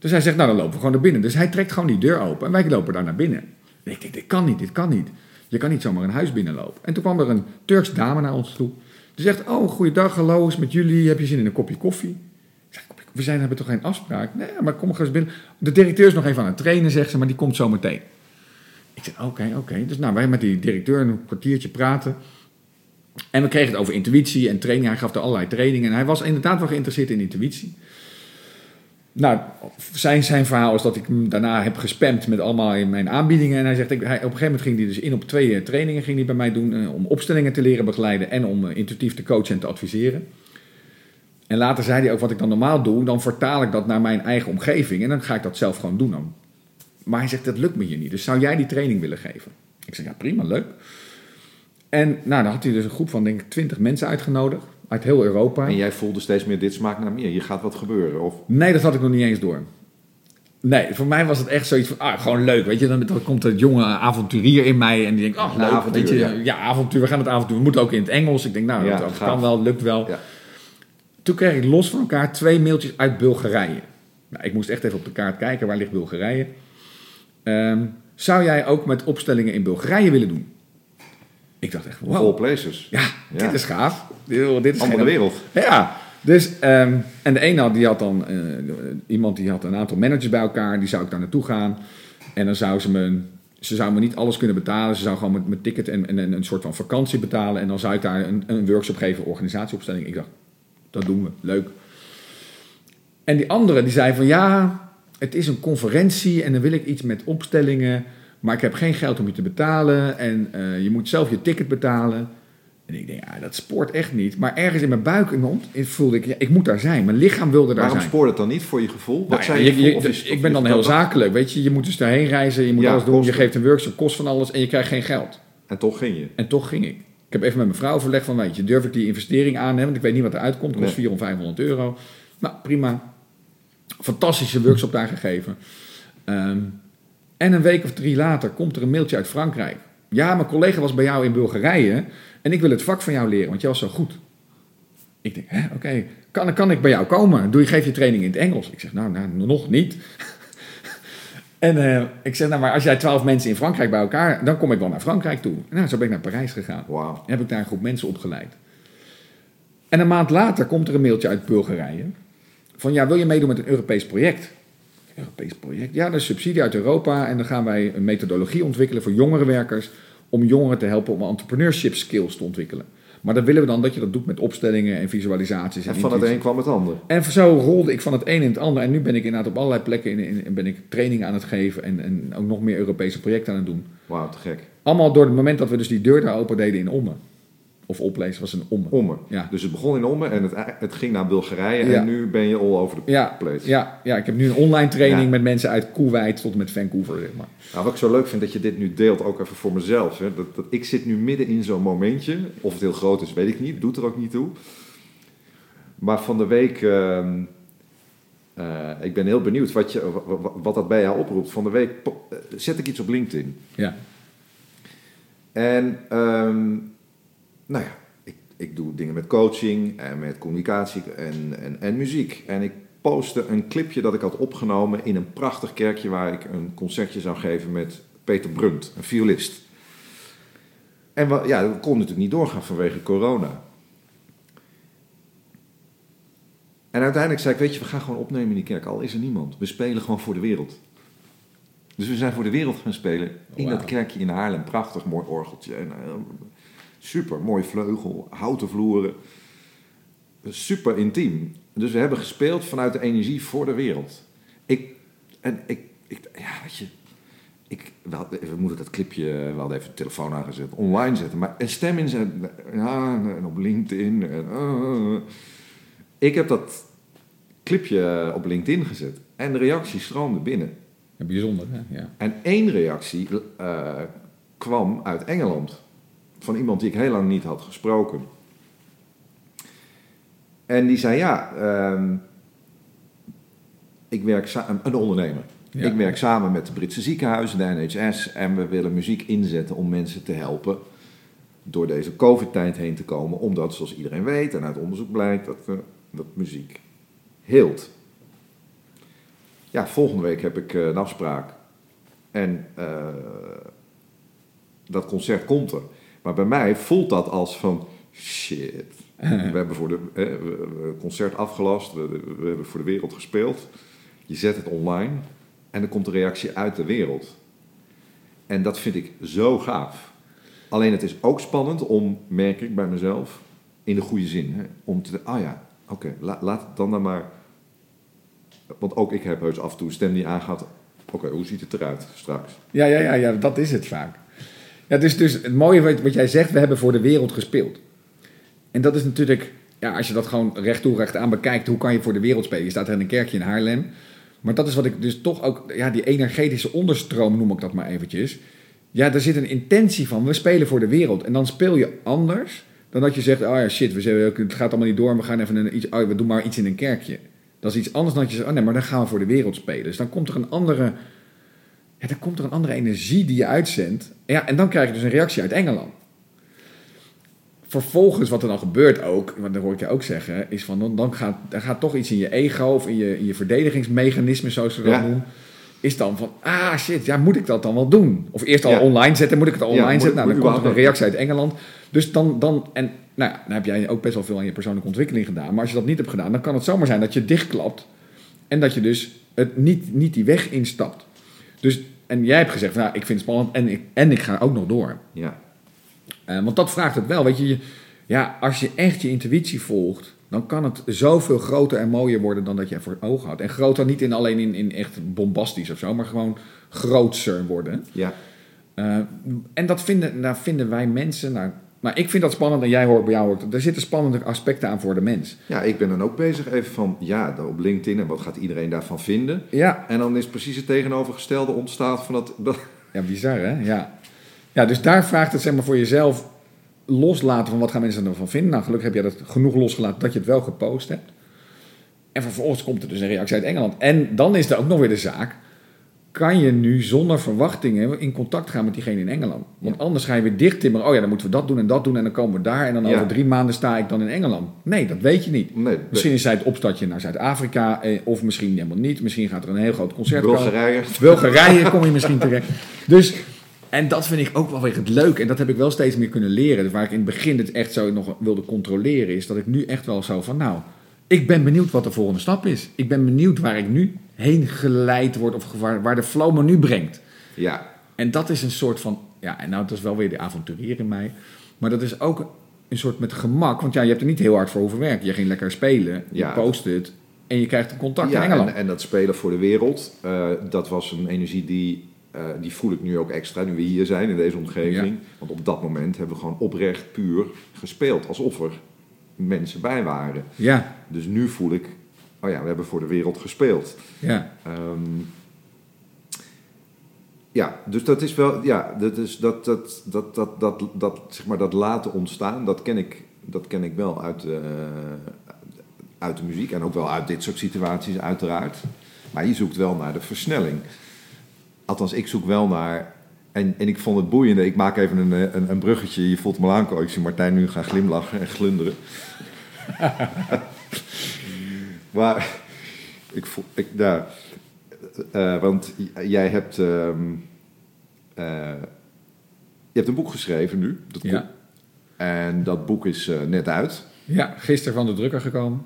Dus hij zegt, nou dan lopen we gewoon naar binnen. Dus hij trekt gewoon die deur open en wij lopen daar naar binnen. En ik denk, dit kan niet, dit kan niet. Je kan niet zomaar een huis binnenlopen. En toen kwam er een Turks dame naar ons toe. Die zegt, oh, goeiedag, hallo, is met jullie. Heb je zin in een kopje koffie? Ik we zijn, hebben toch geen afspraak? Nee, maar kom maar eens binnen. De directeur is nog even aan het trainen, zegt ze, maar die komt zo meteen. Ik zeg, oké, oké. Dus nou, wij met die directeur een kwartiertje praten. En we kregen het over intuïtie en training. Hij gaf er allerlei trainingen. En hij was inderdaad wel geïnteresseerd in intuïtie. Nou, zijn, zijn verhaal is dat ik hem daarna heb gespamd met allemaal in mijn aanbiedingen. En hij zegt, ik, op een gegeven moment ging hij dus in op twee eh, trainingen ging hij bij mij doen. Eh, om opstellingen te leren begeleiden en om uh, intuïtief te coachen en te adviseren. En later zei hij ook, wat ik dan normaal doe, dan vertaal ik dat naar mijn eigen omgeving. En dan ga ik dat zelf gewoon doen. Dan. Maar hij zegt, dat lukt me hier niet. Dus zou jij die training willen geven? Ik zeg, ja prima, leuk. En nou, dan had hij dus een groep van denk ik twintig mensen uitgenodigd uit heel Europa. En jij voelde steeds meer, dit smaakt naar meer, hier gaat wat gebeuren? Of? Nee, dat had ik nog niet eens door. Nee, voor mij was het echt zoiets van, ah, gewoon leuk, weet je. Dan, dan komt het jonge avonturier in mij en die denkt, oh, leuk, avontuur, weet je. Ja. avontuur, we gaan het avontuur. We moeten ook in het Engels. Ik denk, nou, dat kan wel, lukt wel. Ja. Toen kreeg ik los van elkaar twee mailtjes uit Bulgarije. Nou, ik moest echt even op de kaart kijken, waar ligt Bulgarije? Um, zou jij ook met opstellingen in Bulgarije willen doen? Ik dacht echt, wow. All places. Ja, dit is gaaf. Dit, dit is Andere wereld. Ja, dus, um, en de ene had, die had dan, uh, iemand die had een aantal managers bij elkaar, die zou ik daar naartoe gaan. En dan zou ze me, ze zou me niet alles kunnen betalen. Ze zou gewoon met mijn ticket en, en, een soort van vakantie betalen. En dan zou ik daar een, een workshop geven, organisatieopstelling. Ik dacht, dat doen we, leuk. En die andere, die zei van ja, het is een conferentie en dan wil ik iets met opstellingen. Maar ik heb geen geld om je te betalen en uh, je moet zelf je ticket betalen. En ik denk, ja, dat spoort echt niet. Maar ergens in mijn buik en mond voelde ik, ja, ik moet daar zijn. Mijn lichaam wilde daar Waarom zijn. Waarom spoort het dan niet voor je gevoel? Wat nou, je, je, je, ik ben dan heel zakelijk, weet je. Je moet dus daarheen reizen, je moet alles doen. Je geeft een workshop, kost van alles en je krijgt geen geld. En toch ging je? En toch ging ik. Ik heb even met mijn vrouw verlegd van, weet je, durf ik die investering aan? Want ik weet niet wat er uitkomt. Het kost nee. 400, 500 euro. Nou, prima. Fantastische workshop daar gegeven. Um, en een week of drie later komt er een mailtje uit Frankrijk. Ja, mijn collega was bij jou in Bulgarije en ik wil het vak van jou leren, want jij was zo goed. Ik denk, oké, kan, kan ik bij jou komen? Doe je, geef je training in het Engels? Ik zeg, nou, nou nog niet. [LAUGHS] en uh, ik zeg, nou, maar als jij twaalf mensen in Frankrijk bij elkaar, dan kom ik wel naar Frankrijk toe. Nou, zo ben ik naar Parijs gegaan. Wow. En heb ik daar een groep mensen opgeleid. En een maand later komt er een mailtje uit Bulgarije. Van, ja, wil je meedoen met een Europees project? Europees project. Ja, dat is subsidie uit Europa. En dan gaan wij een methodologie ontwikkelen voor jongere werkers. Om jongeren te helpen om entrepreneurship skills te ontwikkelen. Maar dan willen we dan dat je dat doet met opstellingen en visualisaties. En, en van het een kwam het ander. En zo rolde ik van het een in het ander. En nu ben ik inderdaad op allerlei plekken in, in, ben ik training aan het geven. En, en ook nog meer Europese projecten aan het doen. Wauw, te gek. Allemaal door het moment dat we dus die deur daar open deden in Ommen. Of oplezen was een Omme. Omme. Ja. Dus het begon in Omme en het, het ging naar Bulgarije en nu ben je all over the ja. place. Ja, ja, ik heb nu een online training met mensen uit Kuwait tot met Vancouver. Zeg maar. Nou, wat ik zo leuk vind dat je dit nu deelt, ook even voor mezelf. Hè. Dat, dat, ik zit nu midden in zo'n momentje. Of het heel groot is, weet ik niet. Doet er ook niet toe. Maar van de week... Uh, uh, ik ben heel benieuwd wat, je, wat dat bij jou oproept. Van de week eh, zet ik iets op LinkedIn. Ja. En... Um, nou ja, ik, ik doe dingen met coaching en met communicatie en, en, en muziek. En ik postte een clipje dat ik had opgenomen in een prachtig kerkje waar ik een concertje zou geven met Peter Brunt, een violist. En we, ja, dat kon natuurlijk niet doorgaan vanwege corona. En uiteindelijk zei ik, weet je, we gaan gewoon opnemen in die kerk, al is er niemand. We spelen gewoon voor de wereld. Dus we zijn voor de wereld gaan spelen in dat kerkje in Haarlem. Prachtig mooi orgeltje. En, eh, super mooi vleugel, houten vloeren. Super intiem. Dus we hebben gespeeld vanuit de energie voor de wereld. Ik, en ik, ik ja, weet je, ik, we, moeten dat clipje, we hadden even de telefoon aangezet, online zetten. Maar een stem inzetten, ja, en op LinkedIn. En, eh. ik heb dat clipje op LinkedIn gezet. En de reacties stroomden binnen. Ja, bijzonder, hè? Ja. En één reactie eh, kwam uit Engeland. Van iemand die ik heel lang niet had gesproken. En die zei, ja, ehm, ik werk samen, een ondernemer. Ja. Ik werk samen met de Britse ziekenhuizen, de NHS. En we willen muziek inzetten om mensen te helpen door deze covid-tijd heen te komen. Omdat, zoals iedereen weet en uit onderzoek blijkt, dat, eh, dat muziek heelt. Ja, volgende week heb ik eh, een afspraak. En eh, dat concert komt er. Maar bij mij voelt dat als van shit. [LAUGHS] We hebben voor de eh, concert afgelast, we, we hebben voor de wereld gespeeld. Je zet het online en dan komt de reactie uit de wereld. En dat vind ik zo gaaf. Alleen het is ook spannend om, merk ik bij mezelf, in de goede zin, hè, om te ah ja, oké, la- laat het dan dan maar. Want ook ik heb heus af en toe stem die aangaat. Oké, hoe ziet het eruit straks? Ja, ja, ja, ja, dat is het vaak. Ja, dus, dus het mooie wat, wat jij zegt, we hebben voor de wereld gespeeld. En dat is natuurlijk, ja, als je dat gewoon recht toe aan bekijkt, hoe kan je voor de wereld spelen? Je staat er in een kerkje in Haarlem. Maar dat is wat ik dus toch ook, ja, die energetische onderstroom noem ik dat maar eventjes. Ja, daar zit een intentie van, we spelen voor de wereld. En dan speel je anders dan dat je zegt, oh ja, shit, we zijn, het gaat allemaal niet door, we gaan even een, iets, oh, we doen maar iets in een kerkje. Dat is iets anders dan dat je zegt, oh nee, maar dan gaan we voor de wereld spelen. Dus dan komt er een andere, ja, dan komt er een andere energie die je uitzendt. Ja, en dan krijg je dus een reactie uit Engeland. Vervolgens, wat er dan gebeurt ook, want dat hoor ik je ook zeggen, is van dan, dan, gaat, dan gaat toch iets in je ego of in je, in je verdedigingsmechanisme, zoals ze dat Ja. noemen, is dan van, ah shit, ja, moet ik dat dan wel doen? Of eerst al Ja. online zetten, moet ik het al Ja, online moet- zetten? Nou, dan komt er een reactie uit Engeland. Dus dan, dan, en nou ja, dan heb jij ook best wel veel aan je persoonlijke ontwikkeling gedaan. Maar als je dat niet hebt gedaan, dan kan het zomaar zijn dat je dichtklapt en dat je dus het niet, niet die weg instapt. Dus, en jij hebt gezegd, nou, ik vind het spannend en ik, en ik ga ook nog door. Ja, Eh, want dat vraagt het wel. Weet je, je- ja, als je echt je intuïtie volgt, dan kan het zoveel groter en mooier worden dan dat je voor ogen had. En groter niet in, alleen in, in echt bombastisch of zo, maar gewoon grootser worden. ja. Eh, en dat vinden, daar vinden wij mensen. Nou, maar ik vind dat spannend en jij hoort bij jou hoort. Er zitten spannende aspecten aan voor de mens. ja, ik ben dan ook bezig even van, ja, op LinkedIn en wat gaat iedereen daarvan vinden? Ja, En dan is precies het tegenovergestelde ontstaat van dat, dat ja bizar hè? Ja. ja, dus daar vraagt het zeg maar voor jezelf loslaten van wat gaan mensen ervan vinden. Nou, gelukkig heb je dat genoeg losgelaten dat je het wel gepost hebt. En vervolgens komt er dus een reactie uit Engeland. En dan is er ook nog weer de zaak. Kan je nu zonder verwachtingen in contact gaan met diegene in Engeland? Want anders ga je weer dicht timmeren. Oh ja, dan moeten we dat doen en dat doen en dan komen we daar. En dan Ja. over drie maanden sta ik dan in Engeland. Nee, dat weet je niet. nee, Misschien is zij het opstartje naar Zuid-Afrika. eh, Of misschien helemaal niet. Misschien gaat er een heel groot concert komen. Bulgarije. Bulgarije kom je misschien [LAUGHS] terecht. Dus, en dat vind ik ook wel weer het leuke. En dat heb ik wel steeds meer kunnen leren. Dus waar ik in het begin het echt zo nog wilde controleren... is dat ik nu echt wel zo van... nou, ik ben benieuwd wat de volgende stap is. Ik ben benieuwd waar ik nu heen geleid word... of waar, waar de flow me nu brengt. Ja, En dat is een soort van... ja, en nou, dat is wel weer de avonturier in mij. Maar dat is ook een soort met gemak. Want ja, je hebt er niet heel hard voor hoeven werken. Je ging lekker spelen, je Ja. post het... en je krijgt een contact ja in Engeland. en, en dat spelen voor de wereld, eh, dat was een energie die, eh, die voel ik nu ook extra, nu we hier zijn in deze omgeving. Want op dat moment hebben we gewoon oprecht puur gespeeld, alsof er mensen bij waren. Ja, Dus nu voel ik, oh ja, we hebben voor de wereld gespeeld. ja. Ehm, ja, dus dat is wel, ja, dat is dat, dat, dat, dat, dat, dat, zeg maar, dat laten ontstaan, dat ken ik, dat ken ik wel uit, eh, uit de muziek en ook wel uit dit soort situaties, uiteraard. Maar je zoekt wel naar de versnelling. Althans, ik zoek wel naar. En, en ik vond het boeiende, ik maak even een, eh, een, een bruggetje. Je voelt me aankomen. Ik zie Martijn nu gaan glimlachen en glunderen. [LAUGHS] maar Ik voel, ik, nou, eh, want jij hebt, ehm, eh, je hebt een boek geschreven nu. Dat Ja. En dat boek is eh, net uit. Ja, gisteren van de drukker gekomen.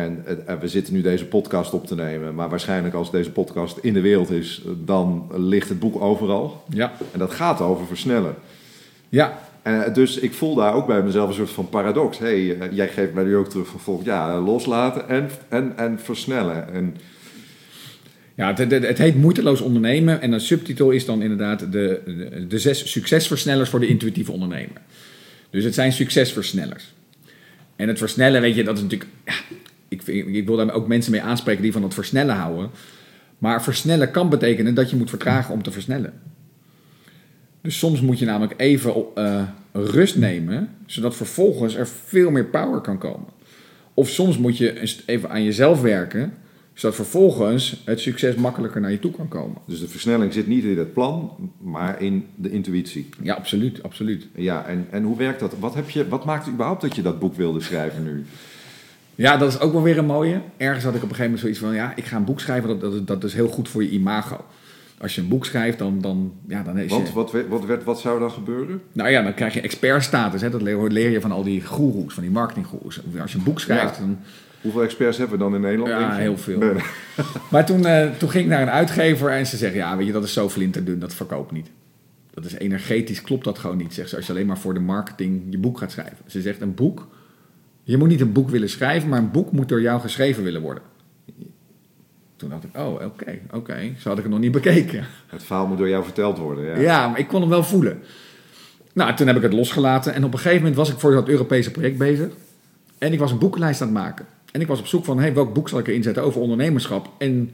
En eh, we zitten nu deze podcast op te nemen. Maar waarschijnlijk als deze podcast in de wereld is, eh, dan ligt het boek overal. Ja. En dat gaat over versnellen. Ja, En dus ik voel daar ook bij mezelf een soort van paradox. hey, eh, jij geeft mij nu ook terug van volk, ja, loslaten en, en, en versnellen. En Ja, het, het, het heet Moeiteloos ondernemen en een subtitel is dan inderdaad de, de, de zes succesversnellers voor de intuïtieve ondernemer. Dus het zijn succesversnellers. En het versnellen, weet je, dat is natuurlijk... Ja, ik, ik wil daar ook mensen mee aanspreken die van het versnellen houden. Maar versnellen kan betekenen dat je moet vertragen om te versnellen. Dus soms moet je namelijk even eh, rust nemen, zodat vervolgens er veel meer power kan komen. Of soms moet je even aan jezelf werken, zodat vervolgens het succes makkelijker naar je toe kan komen. dus de versnelling zit niet in het plan, maar in de intuïtie. Ja, absoluut, absoluut. Ja, en, en hoe werkt dat? Wat, heb je, wat maakt überhaupt dat je dat boek wilde schrijven nu? Ja, dat is ook wel weer een mooie. Ergens had ik op een gegeven moment zoiets van, ja, ik ga een boek schrijven, dat, dat, dat is heel goed voor je imago. Als je een boek schrijft, dan, dan, ja, dan is je... Wat, wat, werd, wat zou dan gebeuren? Nou ja, dan krijg je expertstatus. Hè? Dat leer leer je van al die goeroes, van die marketinggoeroes. Als je een boek schrijft, Ja. dan... Hoeveel experts hebben we dan in Nederland? Ja, heel veel. Nee. [LAUGHS] Maar toen, eh, toen ging ik naar een uitgever en ze zeggen, ja, weet je, dat is zo flinterdun, dat verkoopt niet. Dat is energetisch, klopt dat gewoon niet, zegt ze, als je alleen maar voor de marketing je boek gaat schrijven. Ze zegt, een boek, je moet niet een boek willen schrijven, maar een boek moet door jou geschreven willen worden. Toen dacht ik, oh, oké, oké, zo had ik het nog niet bekeken. Het verhaal moet door jou verteld worden. Ja. Ja. maar ik kon hem wel voelen. Nou, toen heb ik het losgelaten. En op een gegeven moment was ik voor dat Europese project bezig. En ik was een boekenlijst aan het maken. En ik was op zoek van, hey, welk boek zal ik erin zetten over ondernemerschap en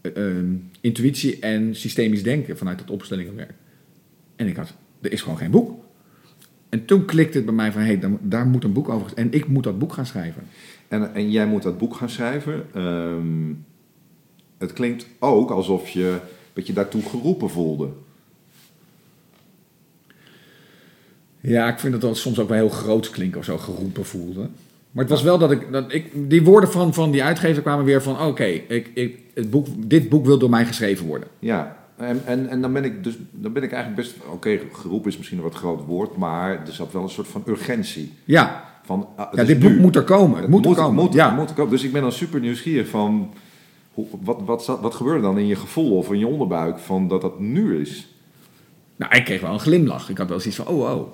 eh, eh, intuïtie en systemisch denken vanuit het opstellingenwerk. En ik had, er is gewoon geen boek. En toen klikte het bij mij van, hey, dan, daar moet een boek over. En ik moet dat boek gaan schrijven. En, en jij moet dat boek gaan schrijven. Ehm, het klinkt ook alsof je, dat je daartoe geroepen voelde. Ja, ik vind het dan soms ook wel heel groot klinken of zo geroepen voelde. Maar het was wel dat ik, dat ik die woorden van, van die uitgever kwamen weer van, oké, ik, ik, het boek, dit boek wil door mij geschreven worden. Ja, en, en, en dan ben ik dus dan ben ik eigenlijk best. Oké, geroepen is misschien een wat groot woord, maar er zat wel een soort van urgentie. Ja, Van, ah, ja dit nu. boek moet er komen. Het, Het moet er komen. Moet, ja. moet er komen. Dus ik ben dan super nieuwsgierig van. Hoe, wat, wat, wat gebeurde dan in je gevoel of in je onderbuik van dat dat nu is? Nou, ik kreeg wel een glimlach. Ik had wel zoiets van, oh, oh,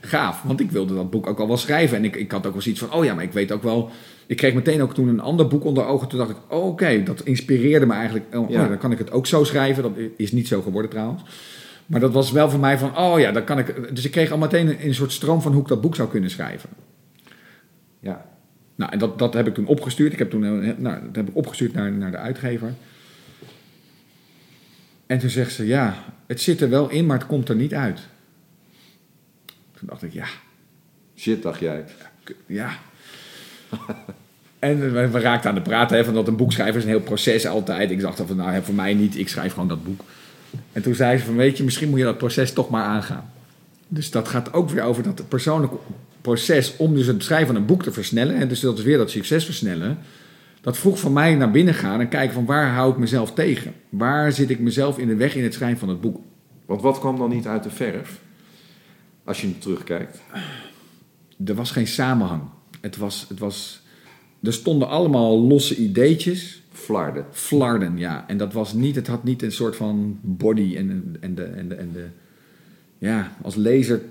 gaaf. Want ik wilde dat boek ook al wel schrijven. En ik, ik had ook wel zoiets van, oh ja, maar ik weet ook wel... Ik kreeg meteen ook toen een ander boek onder ogen. Toen dacht ik, oh, oké, dat inspireerde me eigenlijk. Oh, Ja. oh, dan kan ik het ook zo schrijven. Dat is niet zo geworden trouwens. Maar dat was wel voor mij van, oh ja, dan kan ik... Dus ik kreeg al meteen een, een soort stroom van hoe ik dat boek zou kunnen schrijven. Ja. Nou, en dat, dat heb ik toen opgestuurd. Ik heb toen, eh, nou, dat heb ik opgestuurd naar, naar de uitgever. En toen zegt ze, ja, het zit er wel in, maar het komt er niet uit. Toen dacht ik, ja, Shit, dacht jij. ja. En we, raakten aan de praten, hè, van dat een boek schrijven is een heel proces altijd. Ik dacht van, nou, voor mij niet, ik schrijf gewoon dat boek. En toen zei ze van, weet je, misschien moet je dat proces toch maar aangaan. Dus dat gaat ook weer over dat persoonlijke proces om dus het schrijven van een boek te versnellen. En dus dat is weer dat succes versnellen. Dat vroeg van mij naar binnen gaan en kijken van waar hou ik mezelf tegen? Waar zit ik mezelf in de weg in het schrijven van het boek? Want wat kwam dan niet uit de verf? Als je terugkijkt. Er was geen samenhang. Het was, het was, er stonden allemaal losse ideetjes. Flarden. Flarden, ja. En dat was niet, het had niet een soort van body en, en, de, en, de, en de... Ja, als lezer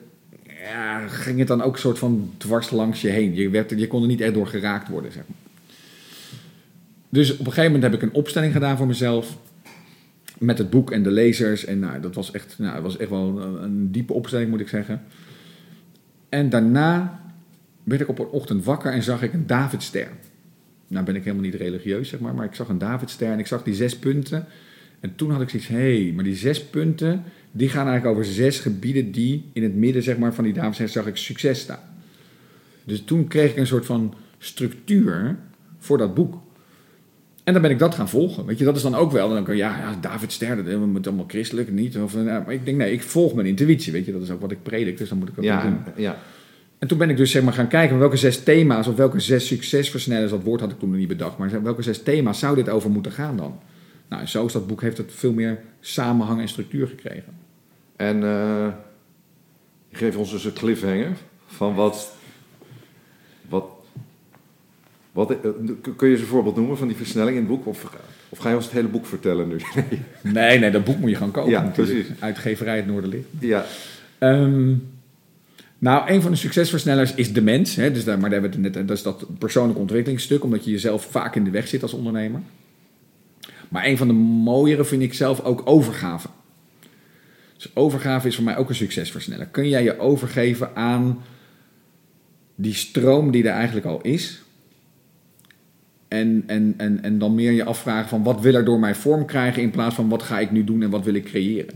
ja, ging het dan ook een soort van dwars langs je heen. Je, werd, er- je kon er niet echt door geraakt worden, zeg maar. Dus op een gegeven moment heb ik een opstelling gedaan voor mezelf. Met het boek en de lezers. En nou, dat was echt, nou, dat was echt wel een, een diepe opstelling, moet ik zeggen. En daarna werd ik op een ochtend wakker en zag ik een Davidster. Nou ben ik helemaal niet religieus, zeg maar, maar ik zag een Davidster en ik zag die zes punten. En toen had ik zoiets, hé, hey, maar die zes punten, die gaan eigenlijk over zes gebieden die in het midden, zeg maar, van die Davidster zag ik succes staan. Dus toen kreeg ik een soort van structuur voor dat boek. En dan ben ik dat gaan volgen. Weet je, dat is dan ook wel. Dan kan je, ja, ja, David Ster, dat we moeten allemaal christelijk, niet. Of, nou, maar ik denk, nee, ik volg mijn intuïtie. Weet je, dat is ook wat ik predik, dus dan moet ik ook wel doen. Ja, ja. En En toen ben ik dus zeg maar gaan kijken welke zes thema's of welke zes succesversnellers, dat woord had ik toen nog niet bedacht, maar welke zes thema's zou dit over moeten gaan dan? Nou, en zo is dat boek, heeft het veel meer samenhang en structuur gekregen. En uh, geef ons dus een cliffhanger van wat, wat, wat uh, kun je eens een voorbeeld noemen van die versnelling in het boek? Of, of ga je ons het hele boek vertellen nu? nee, nee, dat boek moet je gaan kopen. Ja, precies. Uitgeverij het Noorderlicht. Ja. Um, nou, een van de succesversnellers is de mens. Hè, dus daar, maar daar hebben we het net, dat is dat persoonlijk ontwikkelingsstuk, omdat je jezelf vaak in de weg zit als ondernemer. Maar een van de mooiere vind ik zelf ook overgave. Dus overgave is voor mij ook een succesversneller. Kun jij je overgeven aan die stroom die er eigenlijk al is? En, en, en, en dan meer je afvragen van wat wil er door mij vorm krijgen in plaats van wat ga ik nu doen en wat wil ik creëren.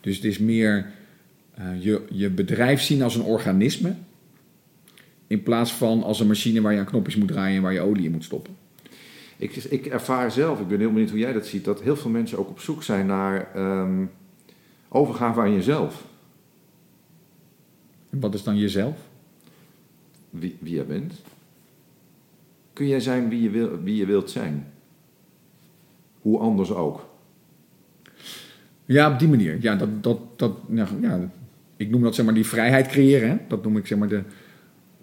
Dus het is meer uh, je, je bedrijf zien als een organisme in plaats van als een machine waar je aan knopjes moet draaien en waar je olie in moet stoppen. Ik, ik ervaar zelf, ik ben heel benieuwd hoe jij dat ziet, dat heel veel mensen ook op zoek zijn naar um, overgave aan jezelf. En wat is dan jezelf? Wie, wie jij bent. Kun jij zijn wie je, wil, wie je wilt zijn? Hoe anders ook. Ja, op die manier. Ja, dat, dat, dat, ja, ja, ik noem dat zeg maar die vrijheid creëren. Dat noem ik zeg maar de.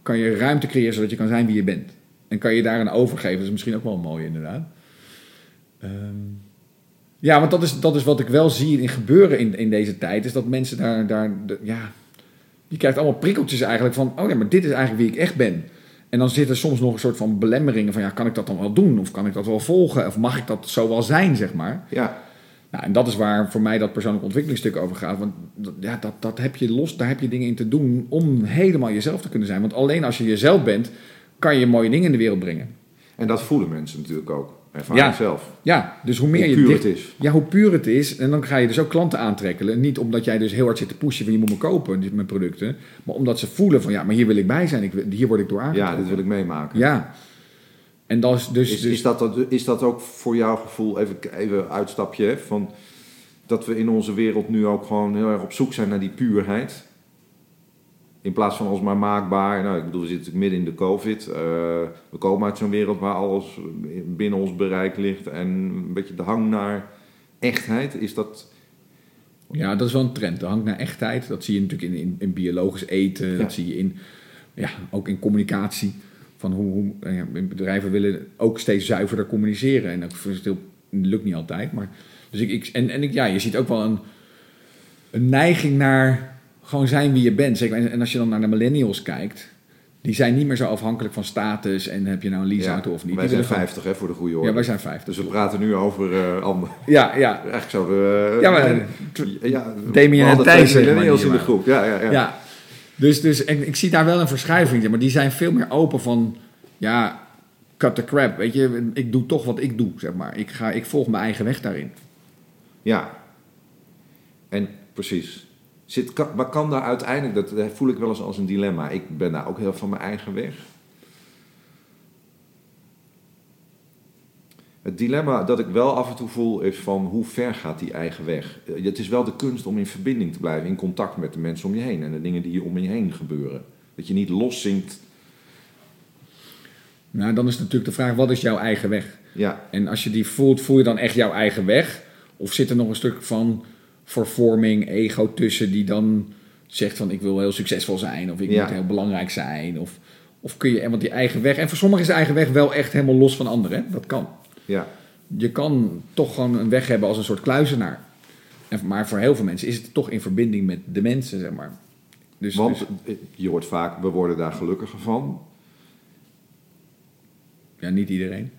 Kan je ruimte creëren zodat je kan zijn wie je bent. En kan je daar een overgeven. Dat is misschien ook wel mooi, inderdaad. Um, ja, want dat is, dat is wat ik wel zie in gebeuren in, in deze tijd. Is dat mensen daar. daar ja, je krijgt allemaal prikkeltjes eigenlijk van. Oh ja, maar dit is eigenlijk wie ik echt ben. En dan zit er soms nog een soort van belemmeringen van. Ja, kan ik dat dan wel doen? Of kan ik dat wel volgen? Of mag ik dat zo wel zijn, zeg maar? Ja. Nou, en dat is waar voor mij dat persoonlijk ontwikkelingsstuk over gaat. Want ja, dat, dat heb je los, daar heb je dingen in te doen om helemaal jezelf te kunnen zijn. Want alleen als je jezelf bent, kan je mooie dingen in de wereld brengen. En dat voelen mensen natuurlijk ook. Ervaar ja. zelf. Ja, dus hoe meer hoe je puur dicht, het is. Ja, hoe puur het is. En dan ga je dus ook klanten aantrekken. Niet omdat jij dus heel hard zit te pushen van je moet me kopen, mijn producten. Maar omdat ze voelen van ja, maar hier wil ik bij zijn. Ik, hier word ik door aangetrokken. Ja, dit wil ik meemaken. Ja. En dat is dus... Is, dus is, dat, is dat ook voor jouw gevoel, even, even uitstapje, van dat we in onze wereld nu ook gewoon heel erg op zoek zijn naar die puurheid? In plaats van alsmaar maakbaar. Nou, ik bedoel, we zitten midden in de COVID. Uh, we komen uit zo'n wereld waar alles binnen ons bereik ligt. En een beetje de hang naar echtheid. Is dat. Ja, dat is wel een trend. De hang naar echtheid. Dat zie je natuurlijk in, in, in biologisch eten. Ja. Dat zie je in, ja, ook in communicatie. Van hoe, hoe ja, bedrijven willen ook steeds zuiverder communiceren. En dat lukt niet altijd. Maar, dus ik, ik, en en ik, ja, je ziet ook wel een, een neiging naar gewoon zijn wie je bent. Zeker, en als je dan naar de millennials kijkt, die zijn niet meer zo afhankelijk van status en heb je nou een leaseauto Ja, of niet. Wij Die zijn willen 50 hè, voor de goede orde. gewoon- Ja, wij zijn 50. Dus we praten nu over eh ander. Ja, ja. Eigenlijk zouden we... Ja, maar- eh, ja, Damien en Thijs, maar, millennials in de groep. Ja, ja, ja. ja. Dus, dus en ik zie daar wel een verschuiving in, maar die zijn veel meer open van, ja, cut the crap. Weet je, ik doe toch wat ik doe, zeg maar. Ik, ga, ik volg mijn eigen weg daarin. Ja. En precies. Zit, kan, maar kan daar uiteindelijk, dat voel ik wel eens als een dilemma. Ik ben daar ook heel van mijn eigen weg. Het dilemma dat ik wel af en toe voel is van hoe ver gaat die eigen weg? Eh, Het is wel de kunst om in verbinding te blijven, in contact met de mensen om je heen en de dingen die om je heen gebeuren. Dat je niet loszinkt. Nou, dan is natuurlijk de vraag, wat is jouw eigen weg? Ja, En als je die voelt, voel je dan echt jouw eigen weg? Of zit er nog een stuk van vervorming, ego tussen die dan zegt van ik wil heel succesvol zijn of ik Ja. moet heel belangrijk zijn? Of, of kun je, want die eigen weg, en voor sommigen is de eigen weg wel echt helemaal los van anderen, hè? dat kan. Ja, Je kan toch gewoon een weg hebben als een soort kluizenaar. En, maar voor heel veel mensen is het toch in verbinding met de mensen, zeg maar. Dus, want dus- eh, je hoort vaak, we worden daar gelukkiger van. ja, niet iedereen.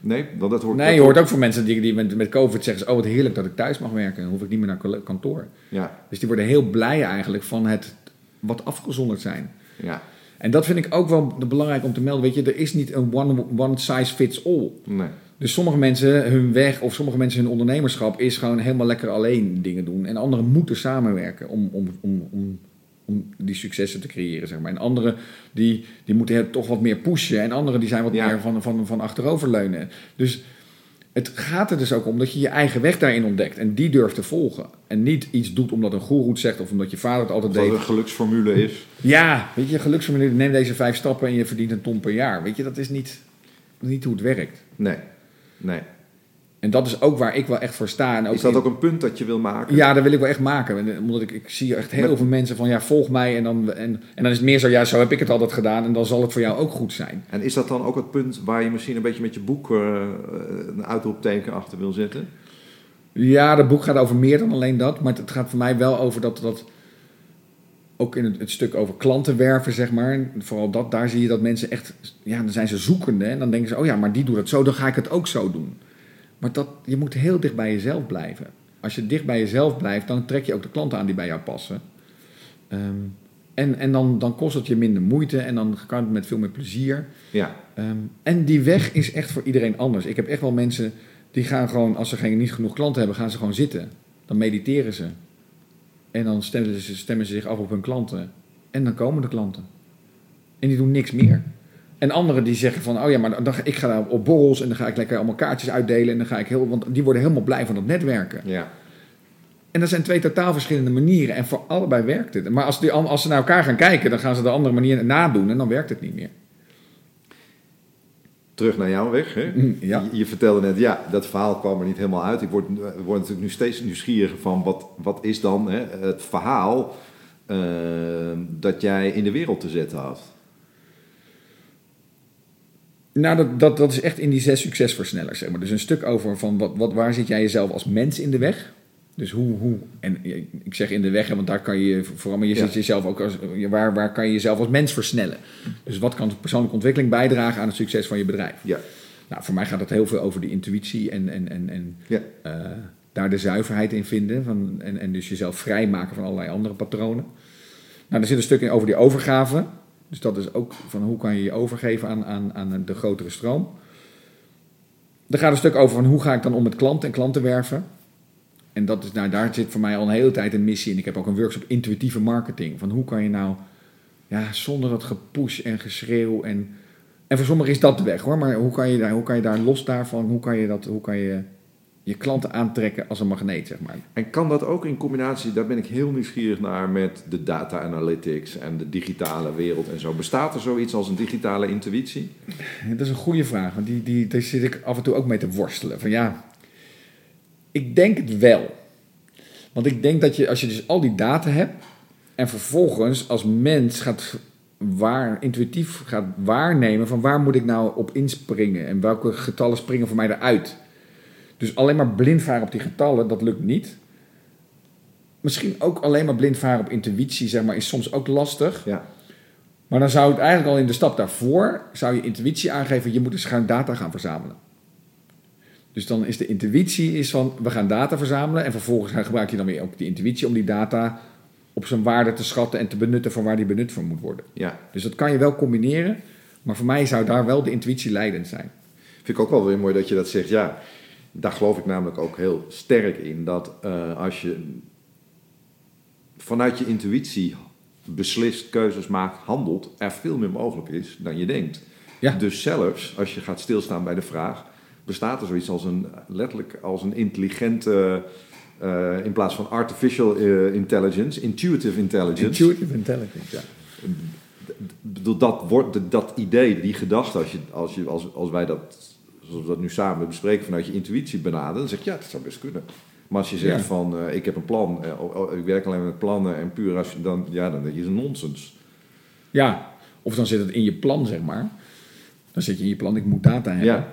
Nee, want dat hoort Nee, dat je hoort ook van mensen die, die met, met COVID zeggen... oh, wat heerlijk dat ik thuis mag werken. Dan hoef ik niet meer naar kantoor. Ja, Dus die worden heel blij eigenlijk van het wat afgezonderd zijn. ja, En dat vind ik ook wel belangrijk om te melden. Weet je, er is niet een one, one size fits all. nee. Dus sommige mensen, hun weg of sommige mensen, hun ondernemerschap is gewoon helemaal lekker alleen dingen doen. En anderen moeten samenwerken om, om, om, om, om die successen te creëren, zeg maar. En anderen, die, die moeten het toch wat meer pushen. En anderen, die zijn wat Ja. meer van, van, van achteroverleunen. Dus het gaat er dus ook om dat je je eigen weg daarin ontdekt en die durft te volgen. En niet iets doet omdat een goeroe het zegt of omdat je vader het altijd deed. een geluksformule is. Ja, weet je, geluksformule, neem deze vijf stappen en je verdient een ton per jaar. Weet je, dat is niet, niet hoe het werkt. Nee. Nee. En dat is ook waar ik wel echt voor sta. En ook Is dat in- ook een punt dat je wil maken? Ja, dat wil ik wel echt maken. En, eh, Omdat ik, ik zie echt heel Met- veel mensen van ja, volg mij. En dan, en, en dan is het meer zo, ja, zo heb ik het altijd gedaan. En dan zal het voor jou ook goed zijn. En is dat dan ook het punt waar je misschien een beetje met je boek eh, een uitroepteken achter wil zetten? Ja, dat boek gaat over meer dan alleen dat. Maar het gaat voor mij wel over dat. dat ook in het, het stuk over klanten werven, zeg maar. Vooral dat, daar zie je dat mensen echt. Ja, dan zijn ze zoekende. En dan denken ze: oh ja, maar die doet het zo, dan ga ik het ook zo doen. Maar dat, je moet heel dicht bij jezelf blijven. Als je dicht bij jezelf blijft, dan trek je ook de klanten aan die bij jou passen. Ehm, en en dan, dan kost het je minder moeite en dan kan het met veel meer plezier. Ja. Ehm, en die weg is echt voor iedereen anders. Ik heb echt wel mensen die gaan gewoon, als ze geen, niet genoeg klanten hebben, gaan ze gewoon zitten. Dan mediteren ze. En dan stemmen ze, stemmen ze zich af op hun klanten. En dan komen de klanten. En die doen niks meer. En anderen die zeggen van, oh ja, maar dan, ik ga daar op borrels en dan ga ik lekker allemaal kaartjes uitdelen. En dan ga ik heel, want die worden helemaal blij van dat netwerken. Ja. En dat zijn twee totaal verschillende manieren. En voor allebei werkt het. Maar als, die, als ze naar elkaar gaan kijken, dan gaan ze de andere manier nadoen. En dan werkt het niet meer. Terug naar jouw weg. Hè? Mm, ja. Je, je vertelde net, ja, dat verhaal kwam er niet helemaal uit. Ik word, eh, word natuurlijk nu steeds nieuwsgieriger van wat, wat is dan hè, het verhaal eh, dat jij in de wereld te zetten had. Nou, dat, dat, dat is echt in die zes succesversnellers, zeg maar. Dus een stuk over van wat, wat, waar zit jij jezelf als mens in de weg? Dus hoe, hoe en ik zeg in de weg, hè, want daar kan je vooral, maar je Ja. zit jezelf ook als, waar, waar kan je jezelf als mens versnellen? Dus wat kan persoonlijke ontwikkeling bijdragen aan het succes van je bedrijf? Ja. Nou, voor mij gaat het heel veel over die intuïtie en, en, en, en Ja. eh, daar de zuiverheid in vinden. Van, en, en dus jezelf vrijmaken van allerlei andere patronen. Nou, er zit een stuk in over die overgave. Dus dat is ook van hoe kan je je overgeven aan, aan, aan de grotere stroom. Er gaat een stuk over van hoe ga ik dan om met klanten en klanten werven. En dat is, nou, daar zit voor mij al een hele tijd een missie in. Ik heb ook een workshop intuïtieve marketing. Van hoe kan je nou, ja, zonder dat gepush en geschreeuw en... En voor sommigen is dat de weg hoor, maar hoe kan je daar, hoe kan je daar los daarvan, hoe kan je, dat, hoe kan je je klanten aantrekken als een magneet, zeg maar. En kan dat ook in combinatie, daar ben ik heel nieuwsgierig naar, met de data analytics en de digitale wereld en zo. Bestaat er zoiets als een digitale intuïtie? Dat is een goede vraag, want die, die, daar zit ik af en toe ook mee te worstelen. Van ja, ik denk het wel. Want ik denk dat je, als je dus al die data hebt en vervolgens als mens gaat waar, intuïtief gaat waarnemen van waar moet ik nou op inspringen en welke getallen springen voor mij eruit. Dus alleen maar blind varen op die getallen, dat lukt niet. Misschien ook alleen maar blind varen op intuïtie, zeg maar, is soms ook lastig. Ja. Maar dan zou het eigenlijk al in de stap daarvoor, zou je intuïtie aangeven, je moet dus gaan data gaan verzamelen. Dus dan is de intuïtie is van, we gaan data verzamelen en vervolgens gebruik je dan weer ook die intuïtie om die data op zijn waarde te schatten en te benutten voor waar die benut voor moet worden. Ja. Dus dat kan je wel combineren, maar voor mij zou daar wel de intuïtie leidend zijn. Vind ik ook wel weer mooi dat je dat zegt. Ja, daar geloof ik namelijk ook heel sterk in. Dat eh, als je vanuit je intuïtie beslist, keuzes maakt, handelt, er veel meer mogelijk is dan je denkt. Ja. Dus zelfs als je gaat stilstaan bij de vraag, bestaat er zoiets als een letterlijk als een intelligente, eh, in plaats van artificial eh, intelligence, intuitive intelligence. Intuitive intelligence, ja. Dat, wordt, dat idee, die gedachte, als, je, als, je, als, als wij dat, zoals we dat nu samen bespreken, vanuit je intuïtie benaderen, dan zeg je ja, dat zou best kunnen. Maar als je zegt Ja. van, eh, ik heb een plan, ik werk alleen met plannen en puur als je dan, ja, dan is het nonsens. Ja, of dan zit het in je plan, zeg maar. Dan zit je in je plan, ik moet data hebben. Ja.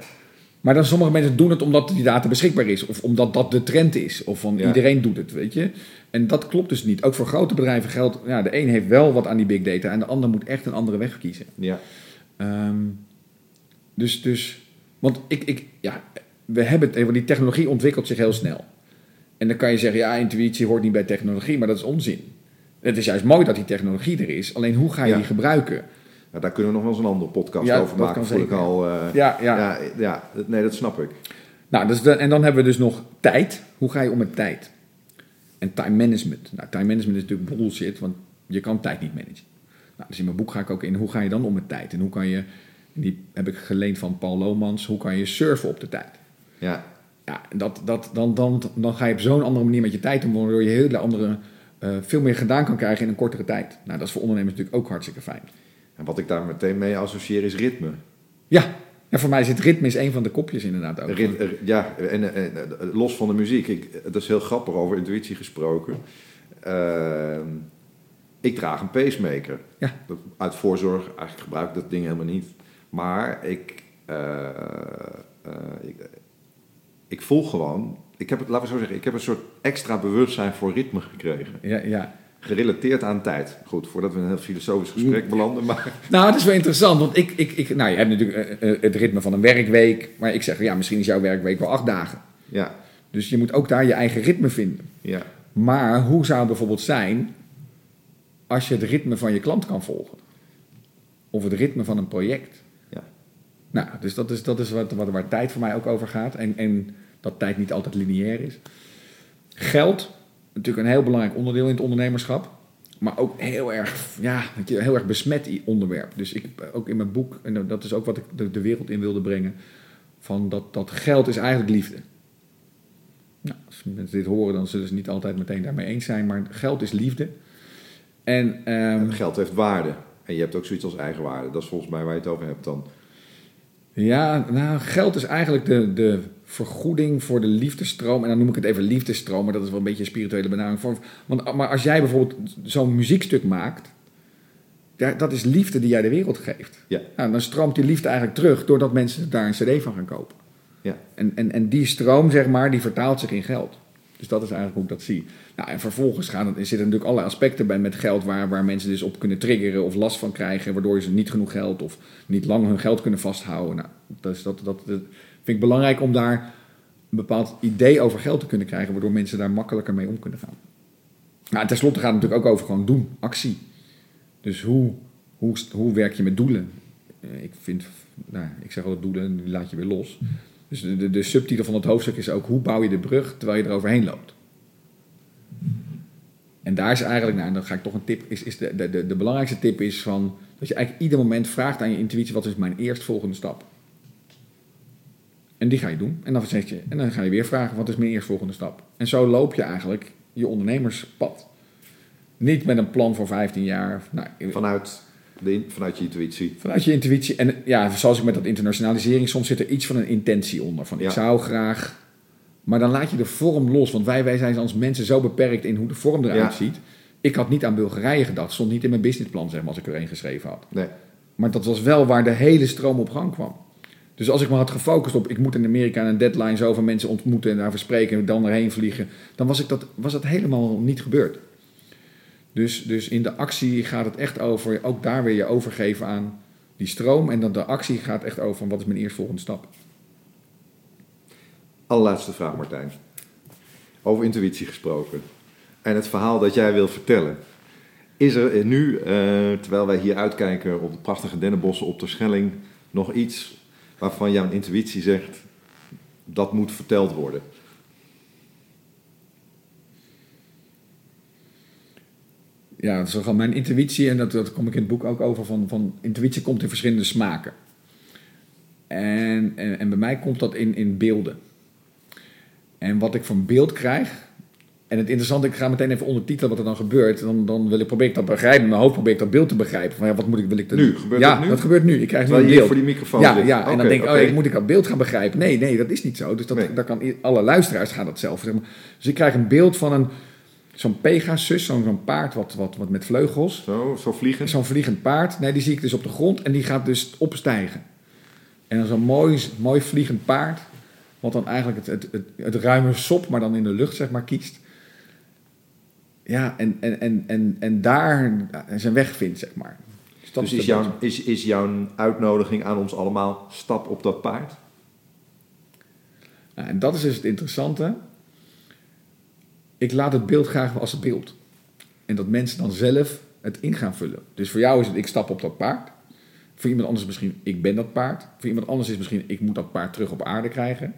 Maar dan sommige mensen doen het omdat die data beschikbaar is. Of omdat dat de trend is. Of van Ja. iedereen doet het, weet je. En dat klopt dus niet. Ook voor grote bedrijven geldt... Ja, de een heeft wel wat aan die big data... en de ander moet echt een andere weg kiezen. Ja, Ehm, dus, dus... Want ik, ik... Ja, we hebben het... Want die technologie ontwikkelt zich heel snel. En dan kan je zeggen... Ja, intuïtie hoort niet bij technologie. Maar dat is onzin. Het is juist mooi dat die technologie er is. Alleen hoe ga je Ja. die gebruiken? Nou, daar kunnen we nog wel eens een andere podcast Ja, over maken, voel ik al. eh, Ja, ja. ja, ja, nee, dat snap ik. Nou, dus de- en dan hebben we dus nog tijd. Hoe ga je om met tijd? En time management. Nou, time management is natuurlijk bullshit, want je kan tijd niet managen. Nou, dus in mijn boek ga ik ook in, hoe ga je dan om met tijd? En hoe kan je, die heb ik geleend van Paul Lomans, hoe kan je surfen op de tijd? Ja, Ja, dat, dat, dan, dan, dan ga je op zo'n andere manier met je tijd om, waardoor je hele andere, eh, veel meer gedaan kan krijgen in een kortere tijd. Nou, dat is voor ondernemers natuurlijk ook hartstikke fijn. En wat ik daar meteen mee associeer is ritme. Ja, en voor mij zit ritme is een van de kopjes inderdaad ook. Rit- eh, ja, en, en, en, los van de muziek. Ik, het is heel grappig over intuïtie gesproken. Ehm, ik draag een pacemaker. Ja. Dat, uit voorzorg, eigenlijk gebruik ik dat ding helemaal niet. Maar ik, eh, eh, ik, ik voel gewoon, ik heb het, laten we zo zeggen, ik heb een soort extra bewustzijn voor ritme gekregen. Ja, ja. Gerelateerd aan tijd. Goed, voordat we een heel filosofisch gesprek belanden. Maar Nou, dat is wel interessant, want ik, ik, ik, nou, je hebt natuurlijk eh, eh, het ritme van een werkweek, maar ik zeg, ja, misschien is jouw werkweek wel acht dagen. ja, Dus je moet ook daar je eigen ritme vinden. ja, Maar hoe zou het bijvoorbeeld zijn als je het ritme van je klant kan volgen? Of het ritme van een project? Ja. Nou, dus dat is, dat is wat, wat, waar tijd voor mij ook over gaat. En, en dat tijd niet altijd lineair is. Geld, natuurlijk een heel belangrijk onderdeel in het ondernemerschap. Maar ook heel erg, ja, heel erg besmet onderwerp. Dus ik ook in mijn boek, en dat is ook wat ik de, de wereld in wilde brengen. Van dat, dat geld is eigenlijk liefde. Nou, als mensen dit horen, dan zullen ze niet altijd meteen daarmee eens zijn. Maar geld is liefde. En ehm, geld heeft waarde. En je hebt ook zoiets als eigenwaarde. Dat is volgens mij waar je het over hebt dan. Ja, nou, geld is eigenlijk de, de vergoeding voor de liefdestroom. En dan noem ik het even liefdestroom, maar dat is wel een beetje een spirituele benaming. Voor, want, maar als jij bijvoorbeeld zo'n muziekstuk maakt, dat is liefde die jij de wereld geeft. Ja. Nou, dan stroomt die liefde eigenlijk terug doordat mensen daar een cd van gaan kopen. Ja. En, en, en die stroom, zeg maar, die vertaalt zich in geld. Dus dat is eigenlijk hoe ik dat zie. Nou, en vervolgens gaan, er zitten natuurlijk allerlei aspecten bij met geld waar, waar mensen dus op kunnen triggeren of last van krijgen, waardoor ze niet genoeg geld of niet lang hun geld kunnen vasthouden. Nou, dus dat, dat, dat vind ik belangrijk om daar een bepaald idee over geld te kunnen krijgen, waardoor mensen daar makkelijker mee om kunnen gaan. Nou, en tenslotte gaat het natuurlijk ook over gewoon doen, actie. Dus hoe, hoe, hoe werk je met doelen? Eh, Ik vind, nou, ik zeg altijd doelen, die laat je weer los. Dus de, de, subtitel van het hoofdstuk is ook hoe bouw je de brug terwijl je er overheen loopt. En daar is eigenlijk, nou, dan ga ik toch een tip, is, is de, de, de, de belangrijkste tip is van, dat je eigenlijk ieder moment vraagt aan je intuïtie, wat is mijn eerstvolgende stap? En die ga je doen. En dan, zeg je, en dan ga je weer vragen, wat is mijn eerstvolgende stap? En zo loop je eigenlijk je ondernemerspad. Niet met een plan voor 15 jaar. Nou, Vanuit, de, vanuit je intuïtie. Vanuit je intuïtie. En ja, zoals ik met dat internationalisering, soms zit er iets van een intentie onder. Van Ja. ik zou graag. Maar dan laat je de vorm los. Want wij, wij zijn als mensen zo beperkt in hoe de vorm eruit Ja. ziet. Ik had niet aan Bulgarije gedacht. Stond niet in mijn businessplan, zeg maar, als ik er een geschreven had. Nee. Maar dat was wel waar de hele stroom op gang kwam. Dus als ik me had gefocust op, ik moet in Amerika een deadline zoveel mensen ontmoeten en daar verspreken en dan erheen vliegen, dan was, ik dat, was dat helemaal niet gebeurd. Dus, dus in de actie gaat het echt over, ook daar weer je overgeven aan die stroom. En dan de actie gaat echt over, wat is mijn eerstvolgende stap? Allerlaatste vraag, Martijn. Over intuïtie gesproken. En het verhaal dat jij wil vertellen. Is er nu, eh, terwijl wij hier uitkijken op de prachtige dennenbossen op de Schelling, nog iets waarvan jouw intuïtie zegt, dat moet verteld worden? Ja, is gewoon mijn intuïtie, en dat, dat kom ik in het boek ook over, van, van intuïtie komt in verschillende smaken. En, en, en bij mij komt dat in, in beelden. En wat ik van beeld krijg, en het interessante, ik ga meteen even ondertitelen wat er dan gebeurt, dan, dan wil ik, probeer ik dat begrijpen, in mijn hoofd probeer ik dat beeld te begrijpen. Van ja, wat moet ik, wil ik dat Nu? Gebeurt ja, dat nu? dat gebeurt nu. Ik krijg nu een beeld. voor die microfoon Ja, zit. ja, en dan denk ik, oh, moet ik dat beeld gaan begrijpen? Nee, nee, dat is niet zo. Dus dat, Nee. dat kan, alle luisteraars gaan dat zelf. Zeg maar. Dus ik krijg een beeld van een, zo'n Pegasus, zo'n zo'n paard wat, wat, wat met vleugels. Zo, zo vliegen? Zo'n vliegend paard, nee, die zie ik dus op de grond en die gaat dus opstijgen. En dan zo'n mooi, mooi vliegend paard, wat dan eigenlijk het, het, het, het ruime sop, maar dan in de lucht, zeg maar, kiest. Ja, en, en, en, en, en daar zijn weg vindt, zeg maar. Dus de is jouw, is, is jouw uitnodiging aan ons allemaal, stap op dat paard? Nou, en dat is dus het interessante. Ik laat het beeld graag als het beeld. En dat mensen dan zelf het in gaan vullen. Dus voor jou is het ik stap op dat paard. Voor iemand anders is misschien ik ben dat paard. Voor iemand anders is misschien ik moet dat paard terug op aarde krijgen.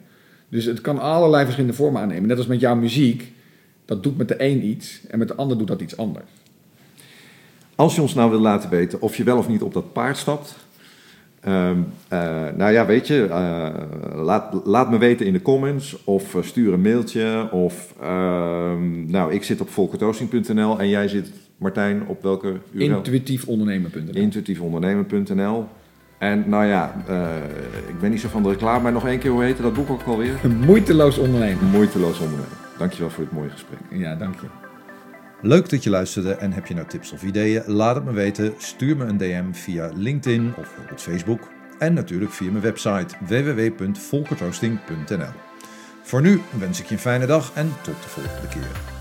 Dus het kan allerlei verschillende vormen aannemen. Net als met jouw muziek. Dat doet met de een iets en met de ander doet dat iets anders. Als je ons nou wil laten weten of je wel of niet op dat paard stapt, Ehm, eh, nou ja, weet je, eh, laat, laat me weten in de comments of eh, stuur een mailtje. Of, ehm, nou, ik zit op volkertoasting.nl en jij zit, Martijn, op welke URL? Intuïtiefondernemen.nl Intuïtiefondernemen.nl. En nou ja, ik ben niet zo van de reclame, maar nog één keer, hoe heette dat boek ook alweer? Moeiteloos ondernemen. Moeiteloos ondernemen. Dankjewel voor dit mooie gesprek. Ja, dank je. Leuk dat je luisterde en heb je nou tips of ideeën? Laat het me weten. Stuur me een DM via LinkedIn of bijvoorbeeld Facebook. En natuurlijk via mijn website www.volkertoasting.nl. Voor nu wens ik je een fijne dag en tot de volgende keer.